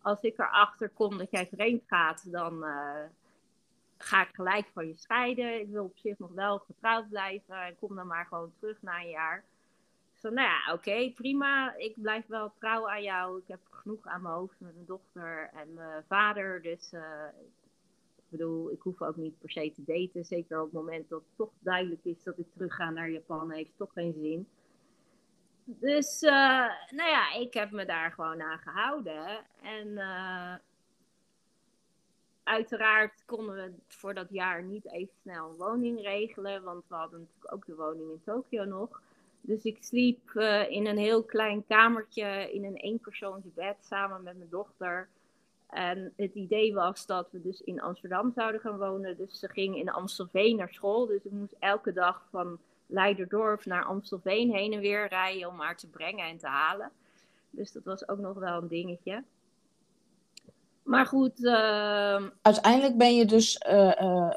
als ik erachter kom dat jij vreemd gaat, dan uh, ga ik gelijk van je scheiden. Ik wil op zich nog wel getrouwd blijven en kom dan maar gewoon terug na een jaar. Zo, nou ja, oké, prima. Ik blijf wel trouw aan jou. Ik heb genoeg aan mijn hoofd met mijn dochter en mijn vader. Dus uh, ik bedoel, ik hoef ook niet per se te daten. Zeker op het moment dat het toch duidelijk is dat ik terug ga naar Japan, heeft toch geen zin. Dus, uh, nou ja, ik heb me daar gewoon aan gehouden. En uh, uiteraard konden we voor dat jaar niet even snel een woning regelen, want we hadden natuurlijk ook de woning in Tokio nog. Dus ik sliep uh, in een heel klein kamertje in een eenpersoonsbed samen met mijn dochter. En het idee was dat we dus in Amsterdam zouden gaan wonen. Dus ze ging in Amstelveen naar school. Dus ik moest elke dag van Leiderdorp naar Amstelveen heen en weer rijden om haar te brengen en te halen. Dus dat was ook nog wel een dingetje. Maar goed. Uh... Uiteindelijk ben je dus uh, uh,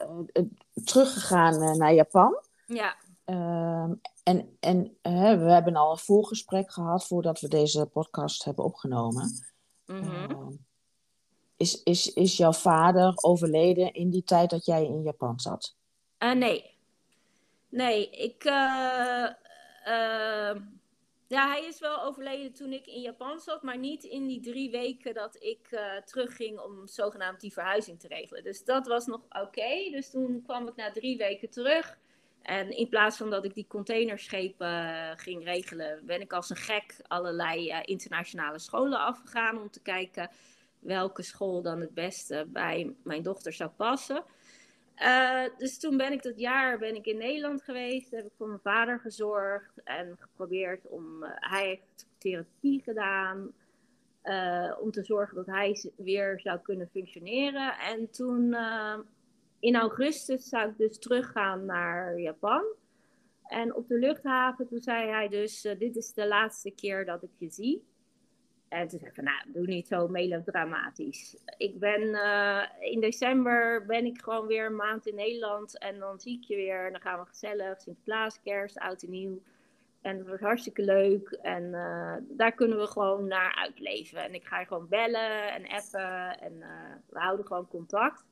teruggegaan naar Japan. Ja. Ehm, en en we hebben al een voorgesprek gehad voordat we deze podcast hebben opgenomen. Mm -hmm. Is, is, is jouw vader overleden in die tijd dat jij in Japan zat? Nee. Nee, ik. Uh, uh, ja, hij is wel overleden toen ik in Japan zat, maar niet in die drie weken dat ik terugging om zogenaamd die verhuizing te regelen. Dus dat was nog oké. Dus toen kwam ik na drie weken terug. En in plaats van dat ik die containerschepen ging regelen, ben ik als een gek allerlei internationale scholen afgegaan om te kijken welke school dan het beste bij mijn dochter zou passen. Uh, dus toen ben ik dat jaar ben ik in Nederland geweest, heb ik voor mijn vader gezorgd en geprobeerd om, uh, hij heeft therapie gedaan, uh, om te zorgen dat hij weer zou kunnen functioneren. En toen in augustus zou ik dus teruggaan naar Japan. En op de luchthaven, toen zei hij dus, dit is de laatste keer dat ik je zie. En toen zei van, nou, doe niet zo melodramatisch. Ik ben, uh, in december ben ik gewoon weer een maand in Nederland. En dan zie ik je weer. En dan gaan we gezellig, Sinterklaas, kerst, oud en nieuw. En dat wordt hartstikke leuk. En uh, daar kunnen we gewoon naar uitleven. En ik ga je gewoon bellen en appen. En we houden gewoon contact.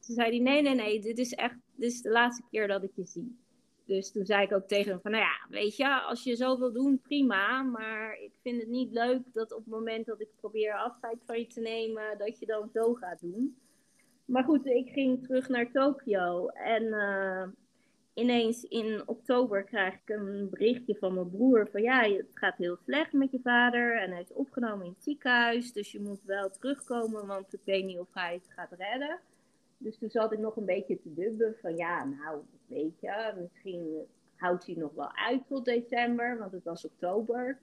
Toen zei hij, nee, nee, nee, dit is echt, dit is de laatste keer dat ik je zie. Dus toen zei ik ook tegen hem van, nou ja, weet je, als je zo wil doen, prima. Maar ik vind het niet leuk dat op het moment dat ik probeer afscheid van je te nemen, dat je dan zo gaat doen. Maar goed, ik ging terug naar Tokio. En uh, ineens in oktober krijg ik een berichtje van mijn broer van, ja, het gaat heel slecht met je vader. En hij is opgenomen in het ziekenhuis, dus je moet wel terugkomen, want ik weet niet of hij het gaat redden. Dus toen zat ik nog een beetje te dubben van ja, nou, weet je, misschien houdt hij nog wel uit tot december, want het was oktober.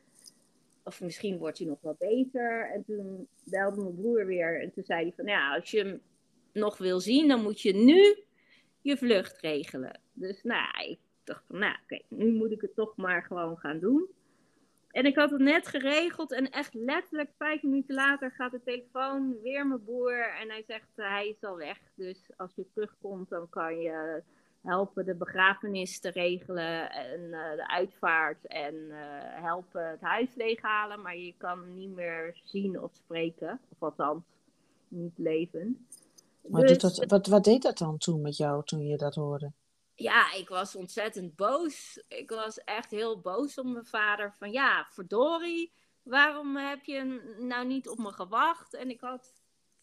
Of misschien wordt hij nog wel beter. En toen belde mijn broer weer en toen zei hij van ja, als je hem nog wil zien, dan moet je nu je vlucht regelen. Dus nou, ik dacht van nou, oké, nu moet ik het toch maar gewoon gaan doen. En ik had het net geregeld en echt letterlijk vijf minuten later gaat de telefoon weer mijn boer en hij zegt uh, hij is al weg. Dus als je terugkomt dan kan je helpen de begrafenis te regelen en uh, de uitvaart en uh, helpen het huis leeghalen. Maar je kan niet meer zien of spreken, of althans niet leven. Maar dus, dat, wat, wat deed dat dan toen met jou toen je dat hoorde? Ja, ik was ontzettend boos. Ik was echt heel boos op mijn vader. Van ja, verdorie, waarom heb je nou niet op me gewacht? En ik had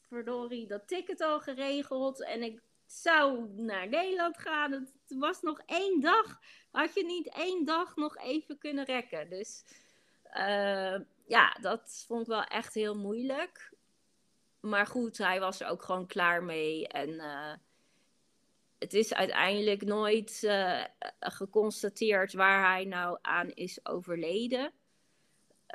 verdorie dat ticket al geregeld. En ik zou naar Nederland gaan. Het was nog één dag. Had je niet één dag nog even kunnen rekken? Dus uh, ja, dat vond ik wel echt heel moeilijk. Maar goed, hij was er ook gewoon klaar mee. En uh, het is uiteindelijk nooit uh, geconstateerd waar hij nou aan is overleden.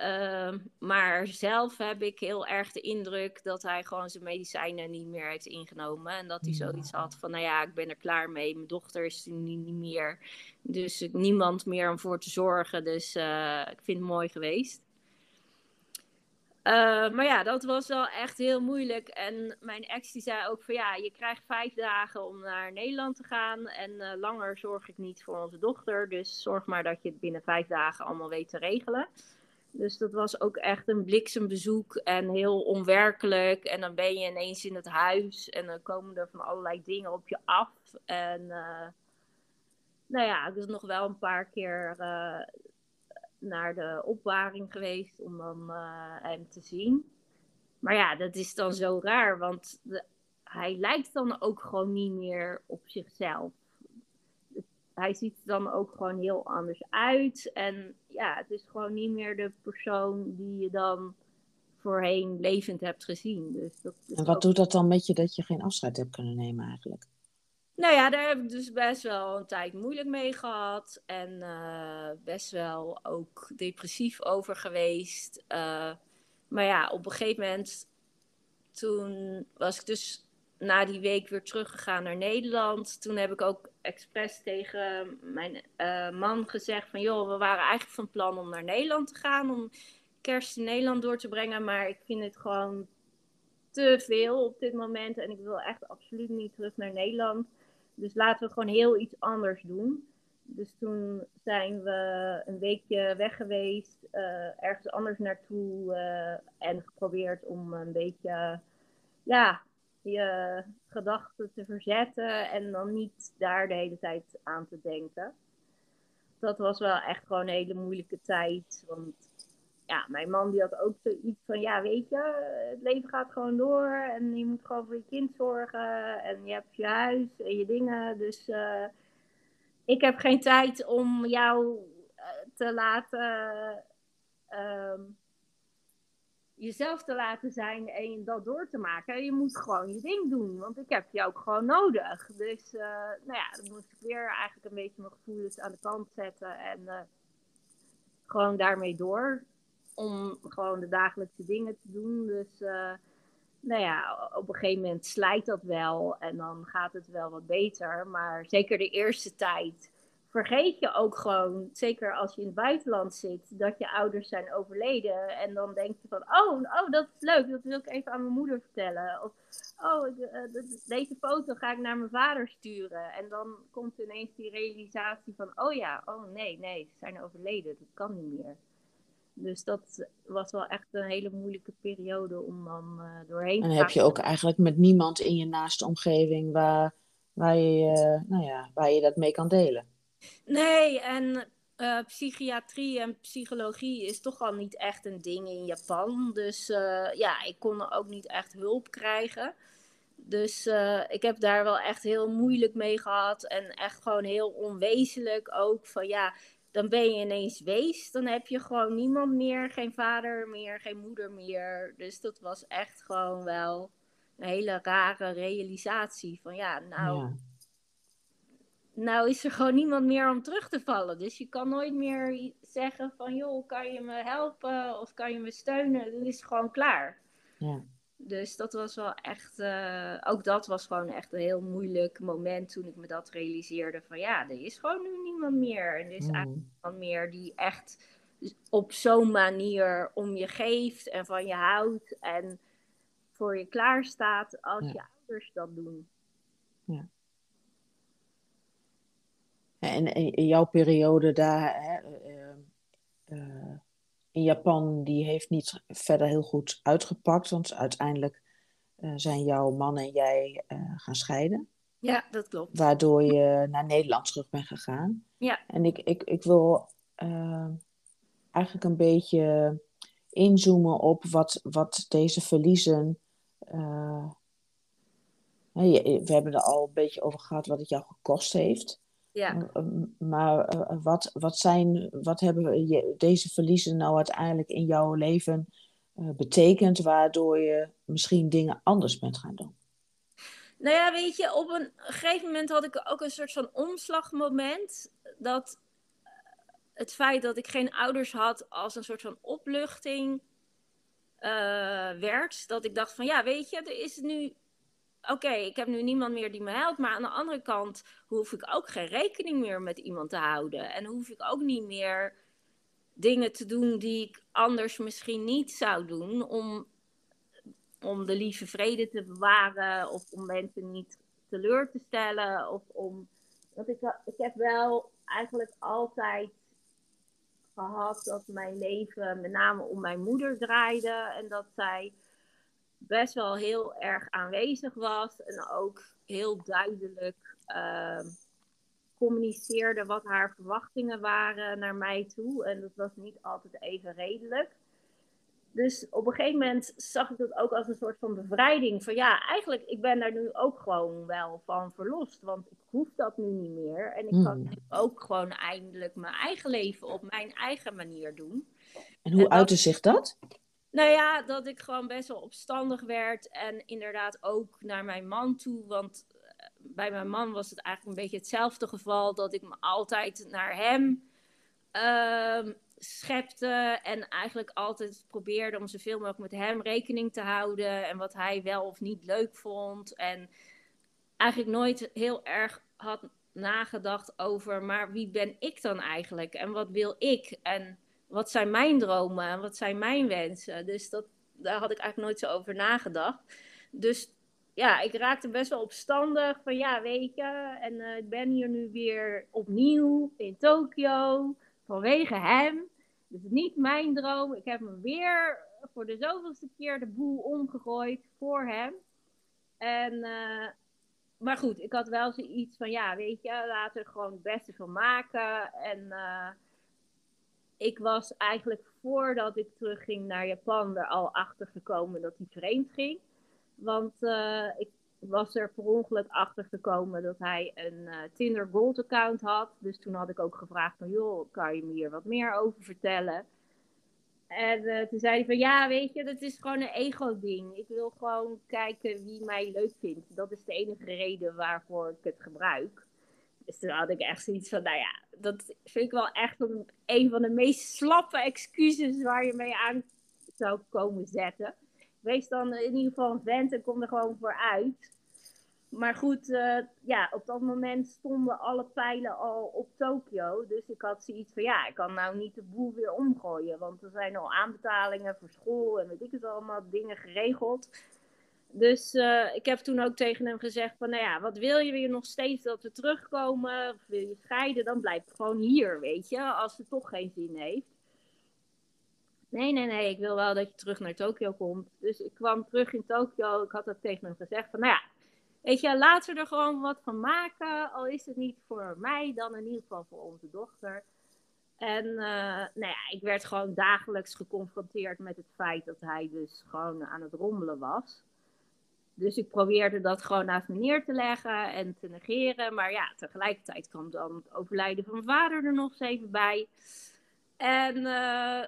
Uh, maar zelf heb ik heel erg de indruk dat hij gewoon zijn medicijnen niet meer heeft ingenomen. En dat hij zoiets had van, nou ja, ik ben er klaar mee. Mijn dochter is er niet, niet meer. Dus niemand meer om voor te zorgen. Dus uh, ik vind het mooi geweest. Uh, maar ja, dat was wel echt heel moeilijk. En mijn ex die zei ook van ja, je krijgt vijf dagen om naar Nederland te gaan. En uh, langer zorg ik niet voor onze dochter. Dus zorg maar dat je het binnen vijf dagen allemaal weet te regelen. Dus dat was ook echt een bliksembezoek en heel onwerkelijk. En dan ben je ineens in het huis en dan komen er van allerlei dingen op je af. En uh, nou ja, is nog wel een paar keer naar de opwaring geweest om dan uh, hem te zien. Maar ja, dat is dan zo raar, want de, hij lijkt dan ook gewoon niet meer op zichzelf. Hij ziet er dan ook gewoon heel anders uit. En ja, het is gewoon niet meer de persoon die je dan voorheen levend hebt gezien. Dus dat en wat doet dat dan met je dat je geen afscheid hebt kunnen nemen eigenlijk? Nou ja, daar heb ik dus best wel een tijd moeilijk mee gehad. En uh, best wel ook depressief over geweest. Uh, maar ja, op een gegeven moment, toen was ik dus na die week weer teruggegaan naar Nederland. Toen heb ik ook expres tegen mijn uh, man gezegd van... joh, we waren eigenlijk van plan om naar Nederland te gaan... om kerst in Nederland door te brengen. Maar ik vind het gewoon te veel op dit moment. En ik wil echt absoluut niet terug naar Nederland. Dus laten we gewoon heel iets anders doen. Dus toen zijn we een weekje weg geweest, uh, ergens anders naartoe uh, en geprobeerd om een beetje ja, je gedachten te verzetten en dan niet daar de hele tijd aan te denken. Dat was wel echt gewoon een hele moeilijke tijd, want ja, mijn man die had ook zoiets van, ja, weet je, het leven gaat gewoon door en je moet gewoon voor je kind zorgen en je hebt je huis en je dingen. Dus uh, ik heb geen tijd om jou uh, te laten, uh, jezelf te laten zijn en dat door te maken. Je moet gewoon je ding doen, want ik heb je ook gewoon nodig. Dus, uh, nou ja, dan moest ik weer eigenlijk een beetje mijn gevoelens aan de kant zetten en gewoon daarmee door om gewoon de dagelijkse dingen te doen. Dus uh, nou ja, op een gegeven moment slijt dat wel en dan gaat het wel wat beter. Maar zeker de eerste tijd vergeet je ook gewoon, zeker als je in het buitenland zit, dat je ouders zijn overleden. En dan denk je van, oh, oh dat is leuk, dat wil ik even aan mijn moeder vertellen. Of, oh, eh, deze foto ga ik naar mijn vader sturen. En dan komt ineens die realisatie van, oh ja, oh nee, nee, ze zijn overleden, dat kan niet meer. Dus dat was wel echt een hele moeilijke periode om dan uh, doorheen te gaan. En heb je ook eigenlijk met niemand in je naaste omgeving waar, waar, je, nou ja, waar je dat mee kan delen? Nee, en uh, psychiatrie en psychologie is toch al niet echt een ding in Japan. Dus uh, ja, ik kon ook niet echt hulp krijgen. Dus uh, ik heb daar wel echt heel moeilijk mee gehad. En echt gewoon heel onwezenlijk ook. Van ja, dan ben je ineens wees. Dan heb je gewoon niemand meer. Geen vader meer, geen moeder meer. Dus dat was echt gewoon wel een hele rare realisatie. Van ja, nou... Ja nou is er gewoon niemand meer om terug te vallen. Dus je kan nooit meer zeggen van, joh, kan je me helpen of kan je me steunen? Dat is gewoon klaar. Ja. Dus dat was wel echt, uh, ook dat was gewoon echt een heel moeilijk moment toen ik me dat realiseerde. Van ja, er is gewoon nu niemand meer. En er is mm. eigenlijk niemand meer die echt op zo'n manier om je geeft en van je houdt. En voor je klaar staat als je ouders dat doen. Ja. En in jouw periode daar hè, uh, uh, in Japan, die heeft niet verder heel goed uitgepakt. Want uiteindelijk uh, zijn jouw man en jij gaan scheiden. Ja, dat klopt. Waardoor je naar Nederland terug bent gegaan. Ja. En ik, ik, ik wil eigenlijk een beetje inzoomen op wat, wat deze verliezen. we hebben er al een beetje over gehad wat het jou gekost heeft. Ja. Maar eh, wat, wat, zijn, wat hebben je, deze verliezen nou uiteindelijk in jouw leven uh, betekend, waardoor je misschien dingen anders bent gaan doen? Nou ja, weet je, op een gegeven moment had ik ook een soort van omslagmoment. Dat eh, het feit dat ik geen ouders had als een soort van opluchting uh, werd. Dat ik dacht van ja, weet je, er is nu oké, ik heb nu niemand meer die me helpt. Maar aan de andere kant hoef ik ook geen rekening meer met iemand te houden. En hoef ik ook niet meer dingen te doen die ik anders misschien niet zou doen. Om, om de lieve vrede te bewaren. Of om mensen niet teleur te stellen. Of om. Want ik, ik heb wel eigenlijk altijd gehad dat mijn leven met name om mijn moeder draaide. En dat zij best wel heel erg aanwezig was en ook heel duidelijk uh, communiceerde wat haar verwachtingen waren naar mij toe. En dat was niet altijd even redelijk. Dus op een gegeven moment zag ik dat ook als een soort van bevrijding. Van ja, eigenlijk, ik ben daar nu ook gewoon wel van verlost. Want ik hoef dat nu niet meer. En ik kan hmm. ook gewoon eindelijk mijn eigen leven op mijn eigen manier doen. En hoe uitte zich dat? Nou ja, dat ik gewoon best wel opstandig werd. En inderdaad ook naar mijn man toe. Want eh, bij mijn man was het eigenlijk een beetje hetzelfde geval. Dat ik me altijd naar hem uh, schepte. En eigenlijk altijd probeerde om zoveel mogelijk met hem rekening te houden. En wat hij wel of niet leuk vond. En eigenlijk nooit heel erg had nagedacht over. Maar wie ben ik dan eigenlijk? En wat wil ik? En wat zijn mijn dromen en wat zijn mijn wensen? Dus dat, daar had ik eigenlijk nooit zo over nagedacht. Dus ja, ik raakte best wel opstandig van ja, weet je, en uh, ik ben hier nu weer opnieuw in Tokio vanwege hem. Dus niet mijn droom. Ik heb me weer voor de zoveelste keer de boel omgegooid voor hem. En, uh, maar goed, ik had wel zoiets van ja, weet je, laten we er gewoon het beste van maken. En uh, ik was eigenlijk voordat ik terugging naar Japan er al achter gekomen dat hij vreemd ging. Want uh, ik was er per ongeluk achter gekomen dat hij een uh, Tinder Gold account had. Dus toen had ik ook gevraagd van, joh, kan je me hier wat meer over vertellen? En uh, toen zei hij van, ja, weet je, dat is gewoon een ego-ding. Ik wil gewoon kijken wie mij leuk vindt. Dat is de enige reden waarvoor ik het gebruik. Dus toen had ik echt zoiets van, nou ja, dat vind ik wel echt een, van de meest slappe excuses waar je mee aan zou komen zetten. wees dan in ieder geval een vent en kom er gewoon voor uit. Maar goed, uh, ja, op dat moment stonden alle pijlen al op Tokio. Dus ik had zoiets van, ja, ik kan nou niet de boel weer omgooien. Want er zijn al aanbetalingen voor school en weet ik het allemaal, dingen geregeld. Dus uh, ik heb toen ook tegen hem gezegd van, nou ja, wat wil je? weer nog steeds dat we terugkomen? Of wil je scheiden? Dan blijf ik gewoon hier, weet je, als het toch geen zin heeft. Nee, nee, nee, ik wil wel dat je terug naar Tokio komt. Dus ik kwam terug in Tokio. Ik had dat tegen hem gezegd van, nou ja, weet je, laten we er gewoon wat van maken. Al is het niet voor mij, dan in ieder geval voor onze dochter. En uh, nou ja, ik werd gewoon dagelijks geconfronteerd met het feit dat hij dus gewoon aan het rommelen was. Dus ik probeerde dat gewoon naast me neer te leggen en te negeren. Maar ja, tegelijkertijd kwam dan het overlijden van mijn vader er nog eens even bij. En uh,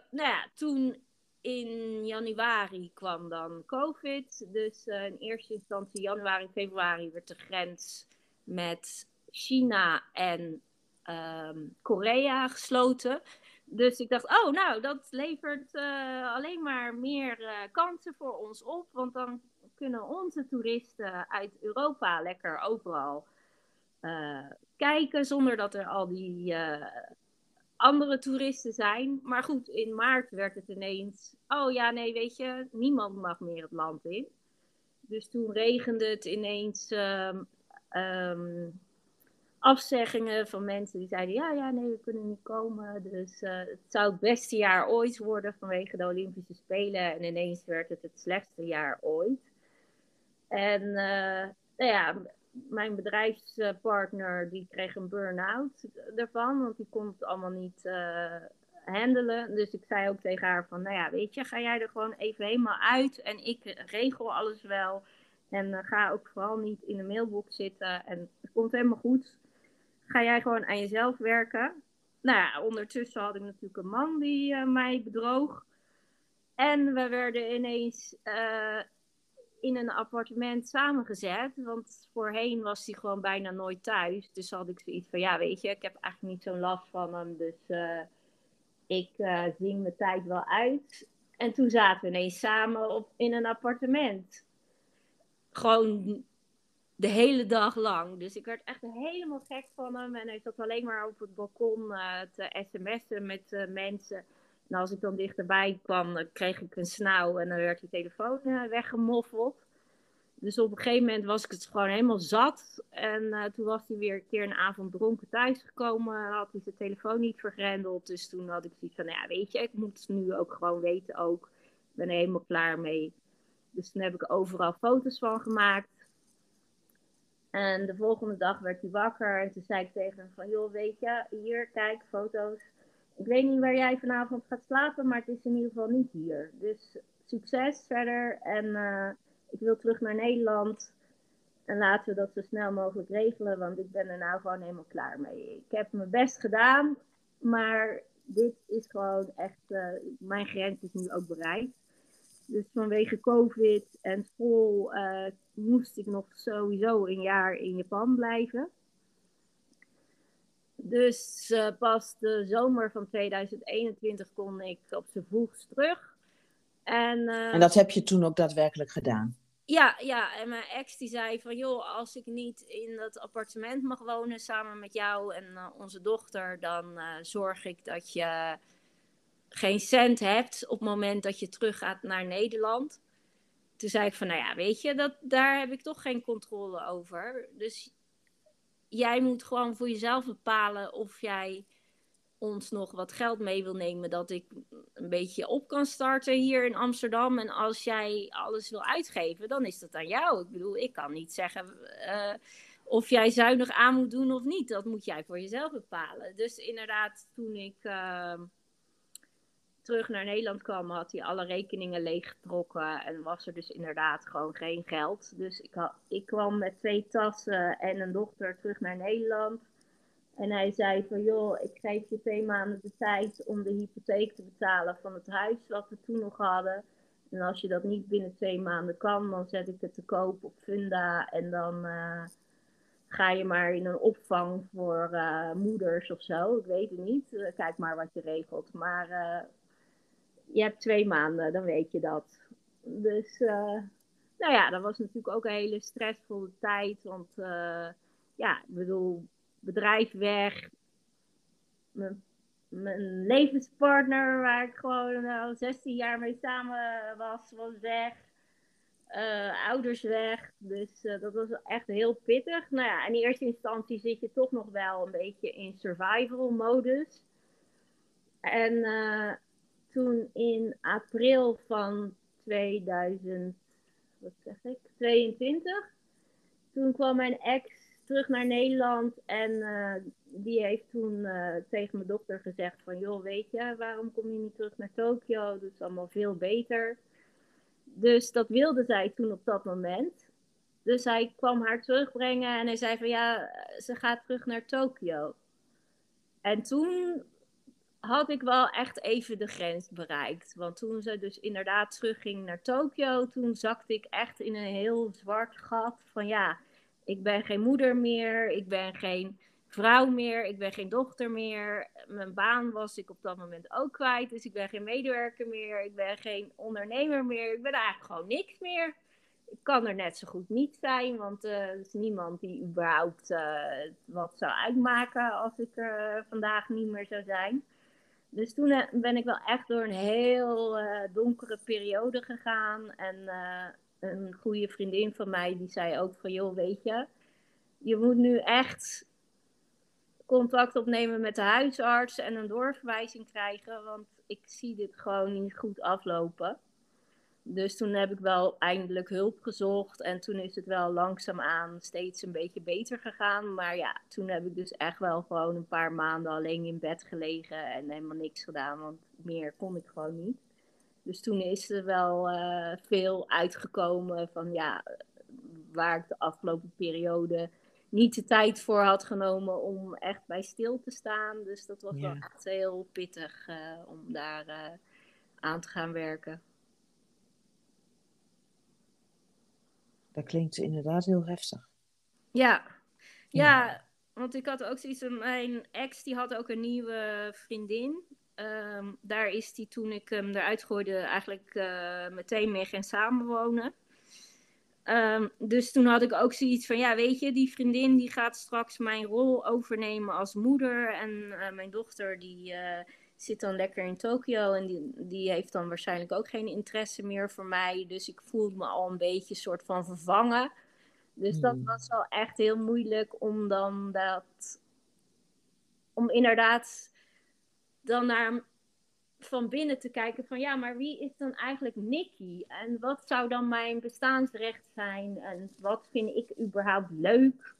nou ja, toen in januari kwam dan COVID. Dus uh, in eerste instantie januari, februari werd de grens met China en um, Korea gesloten. Dus ik dacht, oh nou, dat levert uh, alleen maar meer kansen voor ons op. Want dan kunnen onze toeristen uit Europa lekker overal kijken. Zonder dat er al die andere toeristen zijn. Maar goed, in maart werd het ineens. Oh ja, nee, weet je, niemand mag meer het land in. Dus toen regende het ineens um, um, afzeggingen van mensen die zeiden: ja, ja, nee, we kunnen niet komen. Dus uh, het zou het beste jaar ooit worden vanwege de Olympische Spelen. En ineens werd het het slechtste jaar ooit. En uh, nou ja, mijn bedrijfspartner die kreeg een burn-out daarvan, want die kon het allemaal niet uh, handelen. Dus ik zei ook tegen haar van, nou ja, weet je, ga jij er gewoon even helemaal uit en ik regel alles wel. En uh, ga ook vooral niet in de mailbox zitten en het komt helemaal goed. Ga jij gewoon aan jezelf werken. Nou ja, ondertussen had ik natuurlijk een man die mij bedroog. En we werden ineens in een appartement samengezet. Want voorheen was hij gewoon bijna nooit thuis. Dus had ik zoiets van, ja weet je, ik heb eigenlijk niet zo'n last van hem. Dus uh, ik uh, zing mijn tijd wel uit. En toen zaten we ineens samen op, in een appartement. Gewoon de hele dag lang. Dus ik werd echt helemaal gek van hem. En hij zat alleen maar op het balkon uh, te sms'en met mensen. En als ik dan dichterbij kwam, kreeg ik een snauw en dan werd die telefoon uh, weggemoffeld. Dus op een gegeven moment was ik het gewoon helemaal zat. En uh, toen was hij weer een keer een avond dronken thuisgekomen. Had hij zijn telefoon niet vergrendeld. Dus toen had ik zoiets van, nou ja, weet je, ik moet het nu ook gewoon weten ook. Ik ben er helemaal klaar mee. Dus toen heb ik overal foto's van gemaakt. En de volgende dag werd hij wakker. En toen zei ik tegen hem van, joh, weet je, hier, kijk, foto's ik weet niet waar jij vanavond gaat slapen, maar het is in ieder geval niet hier. Dus succes verder en uh, ik wil terug naar Nederland. En laten we dat zo snel mogelijk regelen, want ik ben er nou gewoon helemaal klaar mee. Ik heb mijn best gedaan, maar dit is gewoon echt, uh, mijn grens is nu ook bereikt. Dus vanwege COVID en school uh, moest ik nog sowieso een jaar in Japan blijven. Dus uh, pas de zomer van 2021 kon ik op z'n vroegst terug. En, uh, en dat heb je toen ook daadwerkelijk gedaan? Ja, ja, en mijn ex die zei van joh, als ik niet in dat appartement mag wonen samen met jou en uh, onze dochter, dan zorg ik dat je geen cent hebt op het moment dat je teruggaat naar Nederland. Toen zei ik van nou ja, weet je, dat, daar heb ik toch geen controle over. Dus jij moet gewoon voor jezelf bepalen of jij ons nog wat geld mee wil nemen. Dat ik een beetje op kan starten hier in Amsterdam. En als jij alles wil uitgeven, dan is dat aan jou. Ik bedoel, ik kan niet zeggen uh, of jij zuinig aan moet doen of niet. Dat moet jij voor jezelf bepalen. Dus inderdaad, toen ik. Uh, terug naar Nederland kwam, had hij alle rekeningen leeggetrokken en was er dus inderdaad gewoon geen geld. Dus ik, had, ik kwam met twee tassen en een dochter terug naar Nederland. En hij zei van joh, ik geef je twee maanden de tijd om de hypotheek te betalen van het huis wat we toen nog hadden. En als je dat niet binnen twee maanden kan, dan zet ik het te koop op Funda en dan uh, ga je maar in een opvang voor uh, moeders of zo. Ik weet het niet. Uh, kijk maar wat je regelt. Maar je hebt twee maanden, dan weet je dat. Dus, uh, nou ja, dat was natuurlijk ook een hele stressvolle tijd. Want, uh, ja, ik bedoel, bedrijf weg. Mijn, levenspartner, waar ik gewoon al 16 jaar mee samen was, was weg. Ouders weg. Dus dat was echt heel pittig. Nou ja, in eerste instantie zit je toch nog wel een beetje in survival modus. En uh, toen in april van 2000, wat zeg ik, 22, toen kwam mijn ex terug naar Nederland en uh, die heeft toen uh, tegen mijn dochter gezegd van, joh, weet je, waarom kom je niet terug naar Tokio? Dat is allemaal veel beter. Dus dat wilde zij toen op dat moment. Dus hij kwam haar terugbrengen en hij zei van, ja, ze gaat terug naar Tokio. En toen had ik wel echt even de grens bereikt. Want toen ze dus inderdaad terugging naar Tokio, toen zakte ik echt in een heel zwart gat van ja, ik ben geen moeder meer, ik ben geen vrouw meer, ik ben geen dochter meer. Mijn baan was ik op dat moment ook kwijt, dus ik ben geen medewerker meer, ik ben geen ondernemer meer, ik ben eigenlijk gewoon niks meer. Ik kan er net zo goed niet zijn, want uh, er is niemand die überhaupt uh, wat zou uitmaken als ik er uh, vandaag niet meer zou zijn. Dus toen eh, ben ik wel echt door een heel uh, donkere periode gegaan. En uh, een goede vriendin van mij die zei ook van, joh, weet je, je moet nu echt contact opnemen met de huisarts en een doorverwijzing krijgen, want ik zie dit gewoon niet goed aflopen. Dus toen heb ik wel eindelijk hulp gezocht. En toen is het wel langzaamaan steeds een beetje beter gegaan. Maar ja, toen heb ik dus echt wel gewoon een paar maanden alleen in bed gelegen en helemaal niks gedaan. Want meer kon ik gewoon niet. Dus toen is er wel uh, veel uitgekomen van ja, waar ik de afgelopen periode niet de tijd voor had genomen om echt bij stil te staan. Dus dat was ja. wel echt heel pittig uh, om daar uh, aan te gaan werken. Dat klinkt inderdaad heel heftig. Ja. ja, want ik had ook zoiets van, mijn ex die had ook een nieuwe vriendin. Um, daar is die toen ik hem eruit gooide eigenlijk uh, meteen mee gaan samenwonen. Um, dus toen had ik ook zoiets van, ja weet je, die vriendin die gaat straks mijn rol overnemen als moeder. En uh, mijn dochter die... Uh, zit dan lekker in Tokio en die, die heeft dan waarschijnlijk ook geen interesse meer voor mij. Dus ik voelde me al een beetje soort van vervangen. Dus dat Hmm. was wel echt heel moeilijk om dan dat. Om inderdaad dan naar van binnen te kijken van ja, maar wie is dan eigenlijk Nicky? En wat zou dan mijn bestaansrecht zijn? En wat vind ik überhaupt leuk?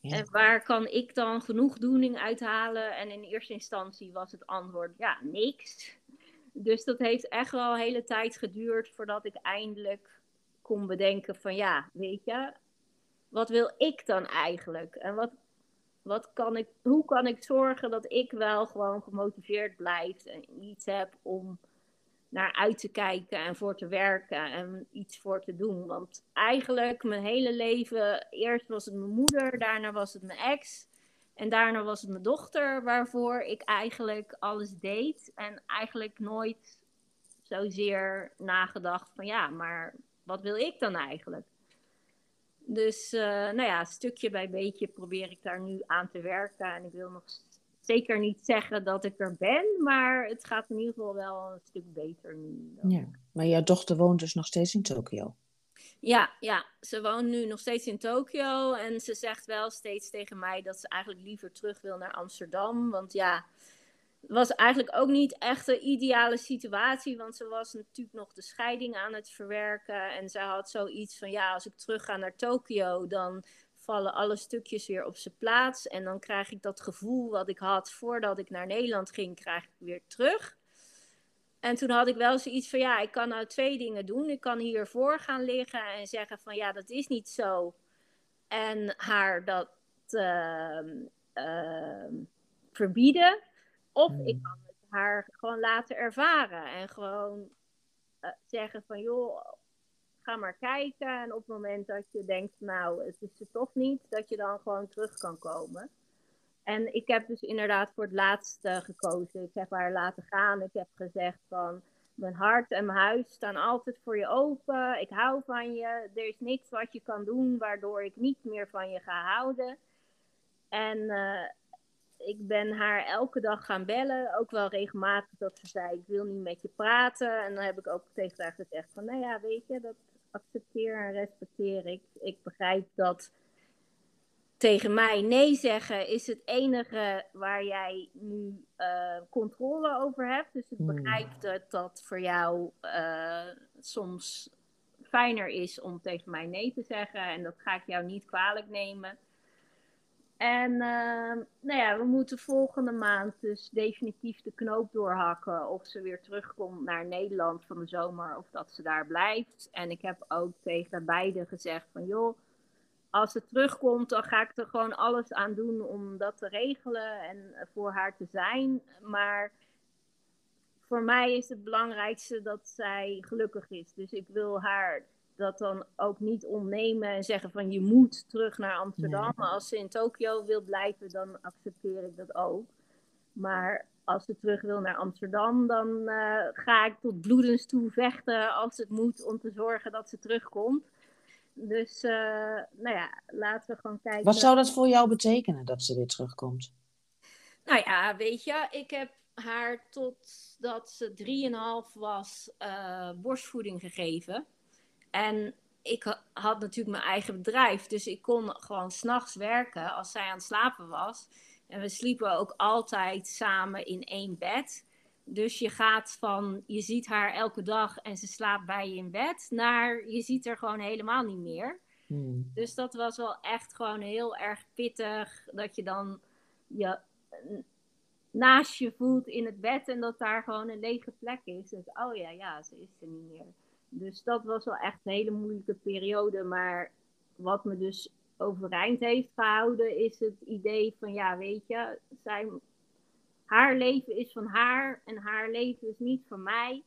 En waar kan ik dan genoegdoening uithalen? En in eerste instantie was het antwoord ja, niks. Dus dat heeft echt wel een hele tijd geduurd voordat ik eindelijk kon bedenken van ja, weet je, wat wil ik dan eigenlijk? En wat, wat kan ik, hoe kan ik zorgen dat ik wel gewoon gemotiveerd blijf en iets heb om naar uit te kijken en voor te werken en iets voor te doen. Want eigenlijk mijn hele leven, eerst was het mijn moeder, daarna was het mijn ex en daarna was het mijn dochter, waarvoor ik eigenlijk alles deed en eigenlijk nooit zozeer nagedacht van ja, maar wat wil ik dan eigenlijk? Dus uh, nou ja, stukje bij beetje probeer ik daar nu aan te werken en ik wil nog zeker niet zeggen dat ik er ben, maar het gaat in ieder geval wel een stuk beter nu. Dan. Ja, maar jouw dochter woont dus nog steeds in Tokio. Ja, ja, ze woont nu nog steeds in Tokio en ze zegt wel steeds tegen mij dat ze eigenlijk liever terug wil naar Amsterdam. Want ja, het was eigenlijk ook niet echt een ideale situatie, want ze was natuurlijk nog de scheiding aan het verwerken. En ze had zoiets van, ja, als ik terug ga naar Tokio, dan vallen alle stukjes weer op zijn plaats. En dan krijg ik dat gevoel wat ik had voordat ik naar Nederland ging, krijg ik weer terug. En toen had ik wel zoiets van, ja, ik kan nou twee dingen doen. Ik kan hiervoor gaan liggen en zeggen van, ja, dat is niet zo. En haar dat uh, uh, verbieden. Of Hmm. ik kan het haar gewoon laten ervaren. En gewoon uh, zeggen van, joh, maar kijken. En op het moment dat je denkt, nou, het is er toch niet, dat je dan gewoon terug kan komen. En ik heb dus inderdaad voor het laatste gekozen. Ik heb haar laten gaan. Ik heb gezegd van, Mijn hart en mijn huis staan altijd voor je open. Ik hou van je. Er is niks wat je kan doen waardoor ik niet meer van je ga houden. En eh, ik ben haar elke dag gaan bellen. Ook wel regelmatig dat ze zei: Ik wil niet met je praten. En dan heb ik ook tegen haar gezegd: van, Nou ja, weet je, dat accepteer en respecteer ik. Ik begrijp dat tegen mij nee zeggen is het enige waar jij nu uh, controle over hebt. Dus ik Hmm. begrijp dat dat voor jou uh, soms fijner is om tegen mij nee te zeggen. En dat ga ik jou niet kwalijk nemen. En uh, nou ja, we moeten volgende maand dus definitief de knoop doorhakken. Of ze weer terugkomt naar Nederland van de zomer of dat ze daar blijft. En ik heb ook tegen beiden gezegd van joh, als ze terugkomt dan ga ik er gewoon alles aan doen om dat te regelen en voor haar te zijn. Maar voor mij is het belangrijkste dat zij gelukkig is. Dus ik wil haar dat dan ook niet ontnemen en zeggen van je moet terug naar Amsterdam. Maar als ze in Tokio wil blijven, dan accepteer ik dat ook. Maar als ze terug wil naar Amsterdam, dan uh, ga ik tot bloedens toe vechten als het moet om te zorgen dat ze terugkomt. Dus uh, nou ja, laten we gewoon kijken. Wat zou dat voor jou betekenen dat ze weer terugkomt? Nou ja, weet je, ik heb haar totdat ze 3,5 was uh, borstvoeding gegeven. En ik had natuurlijk mijn eigen bedrijf, dus ik kon gewoon s'nachts werken als zij aan het slapen was. En we sliepen ook altijd samen in één bed. Dus je gaat van, je ziet haar elke dag en ze slaapt bij je in bed, naar je ziet haar gewoon helemaal niet meer. Hmm. Dus dat was wel echt gewoon heel erg pittig, dat je dan je naast je voelt in het bed en dat daar gewoon een lege plek is. Dus, oh ja, ja, ze is er niet meer. Dus dat was wel echt een hele moeilijke periode. Maar wat me dus overeind heeft gehouden, is het idee van ja, weet je, haar leven is van haar en haar leven is niet van mij.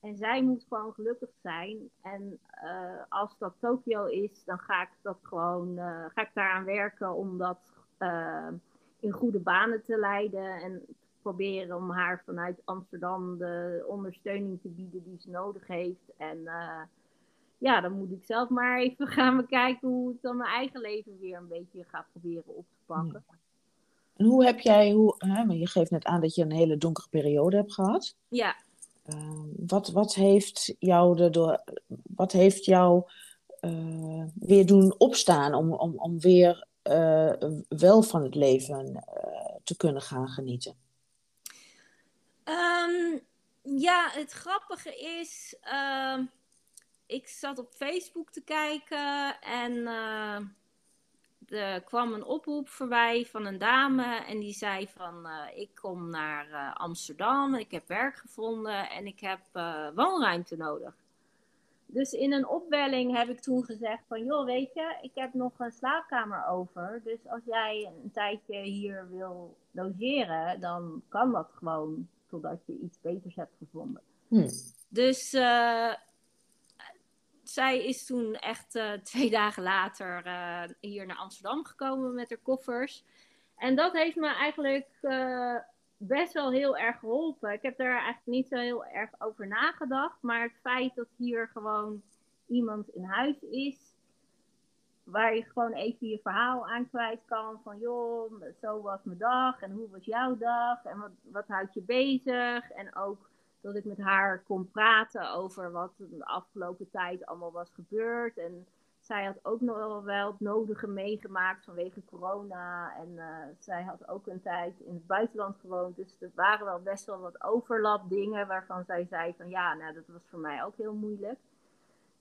En zij moet gewoon gelukkig zijn. En uh, als dat Tokio is, dan ga ik dat gewoon, uh, ga ik daaraan werken om dat uh, in goede banen te leiden. En proberen om haar vanuit Amsterdam de ondersteuning te bieden die ze nodig heeft. En uh, ja, dan moet ik zelf maar even gaan bekijken hoe ik dan mijn eigen leven weer een beetje ga proberen op te pakken. Ja. En hoe heb jij, hoe, hè, je geeft net aan dat je een hele donkere periode hebt gehad. Ja. Uh, wat, wat heeft jou erdoor, wat heeft jou uh, weer doen opstaan om, om, om weer uh, wel van het leven te kunnen gaan genieten? Um, ja, het grappige is, uh, ik zat op Facebook te kijken en uh, er kwam een oproep voorbij van een dame en die zei van uh, ik kom naar Amsterdam, ik heb werk gevonden en ik heb woonruimte nodig. Dus in een opwelling heb ik toen gezegd van joh weet je, ik heb nog een slaapkamer over, dus als jij een tijdje hier wil logeren, dan kan dat gewoon totdat je iets beters hebt gevonden. Hmm. Dus uh, zij is toen echt uh, twee dagen later uh, hier naar Amsterdam gekomen met haar koffers. En dat heeft me eigenlijk best wel heel erg geholpen. Ik heb daar eigenlijk niet zo heel erg over nagedacht. Maar het feit dat hier gewoon iemand in huis is. Waar je gewoon even je verhaal aan kwijt kan. Van joh, zo was mijn dag. En hoe was jouw dag? En wat, wat houdt je bezig? En ook dat ik met haar kon praten over wat de afgelopen tijd allemaal was gebeurd. En zij had ook nog wel het nodige meegemaakt vanwege corona. En uh, zij had ook een tijd in het buitenland gewoond. Dus er waren wel best wel wat overlap dingen waarvan zij zei van ja, nou dat was voor mij ook heel moeilijk.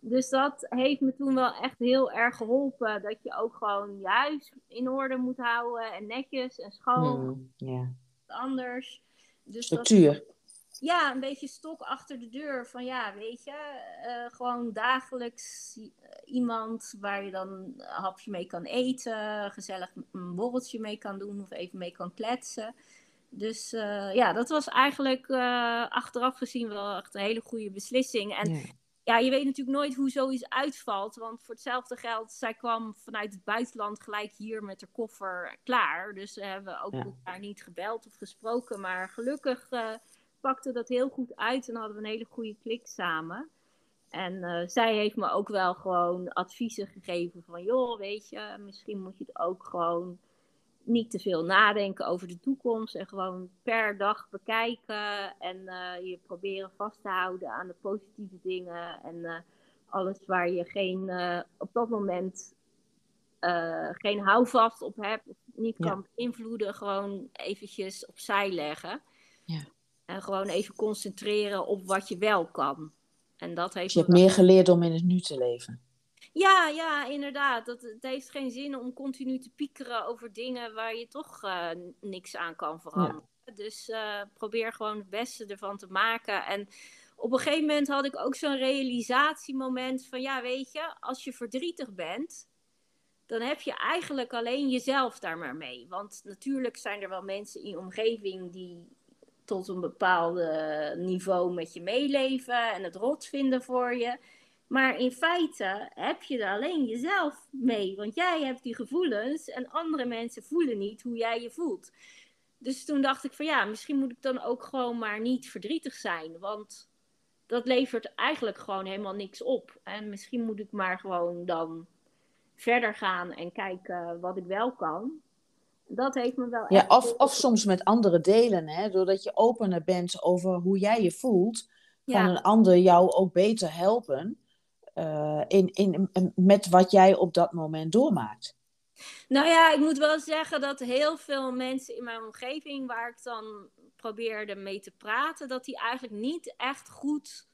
Dus dat heeft me toen wel echt heel erg geholpen. Dat je ook gewoon je huis in orde moet houden. En netjes en schoon. Mm, yeah. Anders. Dus Structuur. Dat, ja, een beetje stok achter de deur. Van ja, weet je. Uh, gewoon dagelijks iemand waar je dan een hapje mee kan eten. Gezellig een borreltje mee kan doen. Of even mee kan kletsen. Dus uh, ja, dat was eigenlijk uh, achteraf gezien wel echt een hele goede beslissing. En. Ja, je weet natuurlijk nooit hoe zoiets uitvalt. Want voor hetzelfde geld, zij kwam vanuit het buitenland gelijk hier met haar koffer klaar. Dus we hebben ook Ja. elkaar niet gebeld of gesproken. Maar gelukkig eh, pakte dat heel goed uit en hadden we een hele goede klik samen. En eh, zij heeft me ook wel gewoon adviezen gegeven van, joh, weet je, misschien moet je het ook gewoon niet te veel nadenken over de toekomst en gewoon per dag bekijken en uh, je proberen vast te houden aan de positieve dingen en uh, alles waar je geen, op dat moment geen houvast op hebt of niet kan beïnvloeden, gewoon eventjes opzij leggen. Ja. En gewoon even concentreren op wat je wel kan. En dat heeft dus je hebt meer geleerd om in het nu te leven. Ja, ja, inderdaad. Dat, het heeft geen zin om continu te piekeren over dingen waar je toch uh, niks aan kan veranderen. Dus uh, probeer gewoon het beste ervan te maken. En op een gegeven moment had ik ook zo'n realisatiemoment van, ja, weet je, als je verdrietig bent, dan heb je eigenlijk alleen jezelf daar maar mee. Want natuurlijk zijn er wel mensen in je omgeving die tot een bepaald niveau met je meeleven en het rot vinden voor je. Maar in feite heb je er alleen jezelf mee. Want jij hebt die gevoelens en andere mensen voelen niet hoe jij je voelt. Dus toen dacht ik van ja, misschien moet ik dan ook gewoon maar niet verdrietig zijn. Want dat levert eigenlijk gewoon helemaal niks op. En misschien moet ik maar gewoon dan verder gaan en kijken wat ik wel kan dat heeft me wel. Ja, of, of soms met andere delen, hè? doordat je opener bent over hoe jij je voelt, kan een ander jou ook beter helpen uh, in, in, met wat jij op dat moment doormaakt. Nou ja, ik moet wel zeggen dat heel veel mensen in mijn omgeving waar ik dan probeerde mee te praten, dat die eigenlijk niet echt goed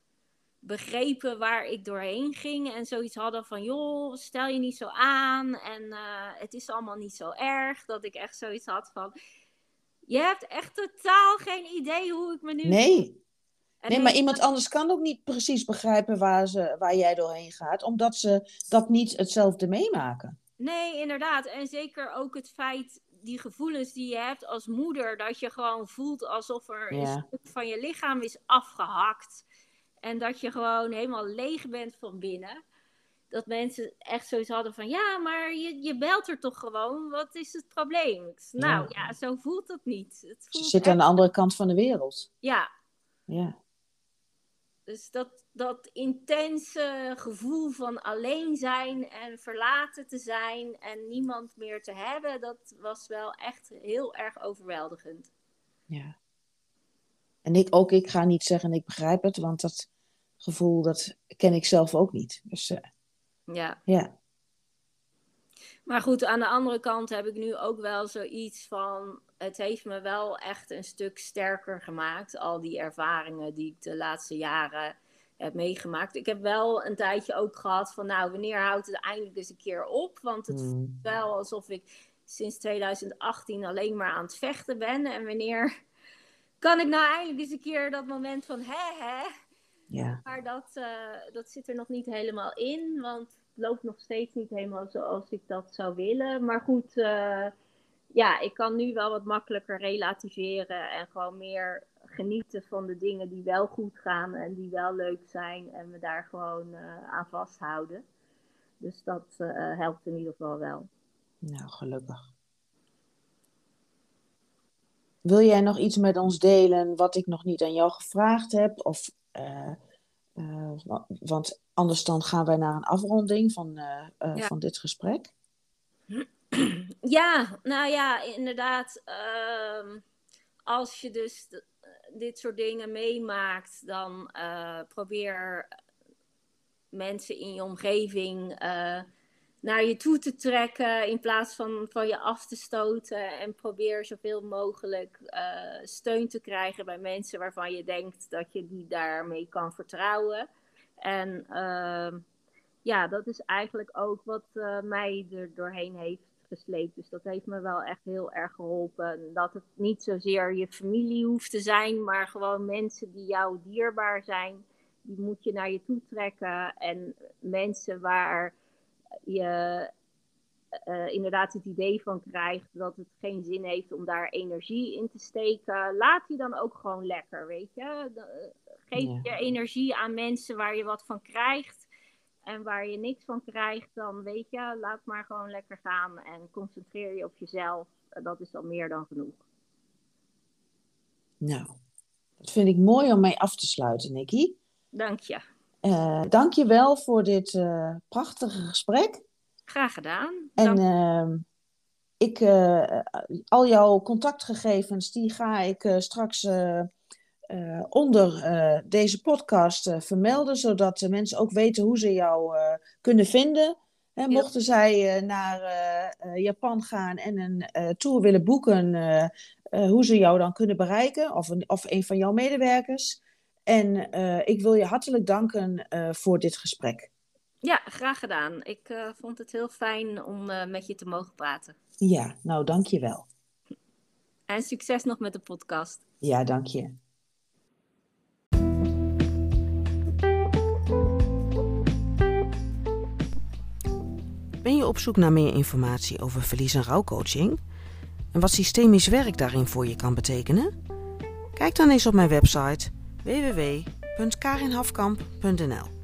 begrepen waar ik doorheen ging. En zoiets hadden van, joh, stel je niet zo aan. En eh, het is allemaal niet zo erg. Dat ik echt zoiets had van, je hebt echt totaal geen idee hoe ik me nu... Nee. Nee, maar iemand anders kan ook niet precies begrijpen waar, ze, waar jij doorheen gaat. Omdat ze dat niet hetzelfde meemaken. Nee, inderdaad. En zeker ook het feit, die gevoelens die je hebt als moeder, dat je gewoon voelt alsof er een stuk van je lichaam is afgehakt. En dat je gewoon helemaal leeg bent van binnen. Dat mensen echt zoiets hadden van, ja, maar je, je belt er toch gewoon? Wat is het probleem? Nou ja, zo voelt het niet. Het voelt Ze zit aan de andere kant van de wereld. Ja. Ja. Dus dat, dat intense gevoel van alleen zijn en verlaten te zijn en niemand meer te hebben, dat was wel echt heel erg overweldigend. Ja. En ik ook, ik ga niet zeggen ik begrijp het, want dat gevoel, dat ken ik zelf ook niet. Dus uh, ja. ja. Maar goed, aan de andere kant heb ik nu ook wel zoiets van. Het heeft me wel echt een stuk sterker gemaakt. Al die ervaringen die ik de laatste jaren heb meegemaakt. Ik heb wel een tijdje ook gehad van. Nou, wanneer houdt het eindelijk eens een keer op? Want het voelt hmm. wel alsof ik sinds 2018 alleen maar aan het vechten ben. En wanneer kan ik nou eindelijk eens een keer dat moment van. Hè, hè ja. Maar dat, uh, dat zit er nog niet helemaal in, want loopt nog steeds niet helemaal zoals ik dat zou willen. Maar goed, uh, ja, ik kan nu wel wat makkelijker relativeren en gewoon meer genieten van de dingen die wel goed gaan en die wel leuk zijn en me daar gewoon uh, aan vasthouden. Dus dat helpt in ieder geval wel. Nou, gelukkig. Wil jij nog iets met ons delen wat ik nog niet aan jou gevraagd heb? Of uh, want anders dan gaan wij naar een afronding van, uh, ja. van dit gesprek. Ja, nou ja, inderdaad. Uh, als je dus dit soort dingen meemaakt, dan probeer mensen in je omgeving naar je toe te trekken in plaats van van je af te stoten. En probeer zoveel mogelijk uh, steun te krijgen bij mensen waarvan je denkt dat je die daarmee kan vertrouwen. En uh, ja, dat is eigenlijk ook wat uh, mij er doorheen heeft gesleept. Dus dat heeft me wel echt heel erg geholpen. Dat het niet zozeer je familie hoeft te zijn, maar gewoon mensen die jou dierbaar zijn. Die moet je naar je toe trekken. En mensen waar je uh, inderdaad het idee van krijgt dat het geen zin heeft om daar energie in te steken, laat die dan ook gewoon lekker, weet je. Geef je energie aan mensen waar je wat van krijgt. En waar je niks van krijgt, dan weet je, laat maar gewoon lekker gaan en concentreer je op jezelf. Dat is al meer dan genoeg. Nou, Dat vind ik mooi om mee af te sluiten, Nicky. Dank je. Uh, dank je wel voor dit uh, prachtige gesprek. Graag gedaan. En uh, ik, uh, al jouw contactgegevens, die ga ik straks onder deze podcast vermelden, zodat de mensen ook weten hoe ze jou kunnen vinden. Hè, mochten zij naar Japan gaan en een tour willen boeken, hoe ze jou dan kunnen bereiken, of een, of een van jouw medewerkers. En uh, ik wil je hartelijk danken uh, voor dit gesprek. Ja, graag gedaan. Ik uh, vond het heel fijn om met je te mogen praten. Ja, nou dank je wel. En succes nog met de podcast. Ja, dank je. Ben je op zoek naar meer informatie over verlies- en rouwcoaching? En wat systemisch werk daarin voor je kan betekenen? Kijk dan eens op mijn website www.karinhafkamp.nl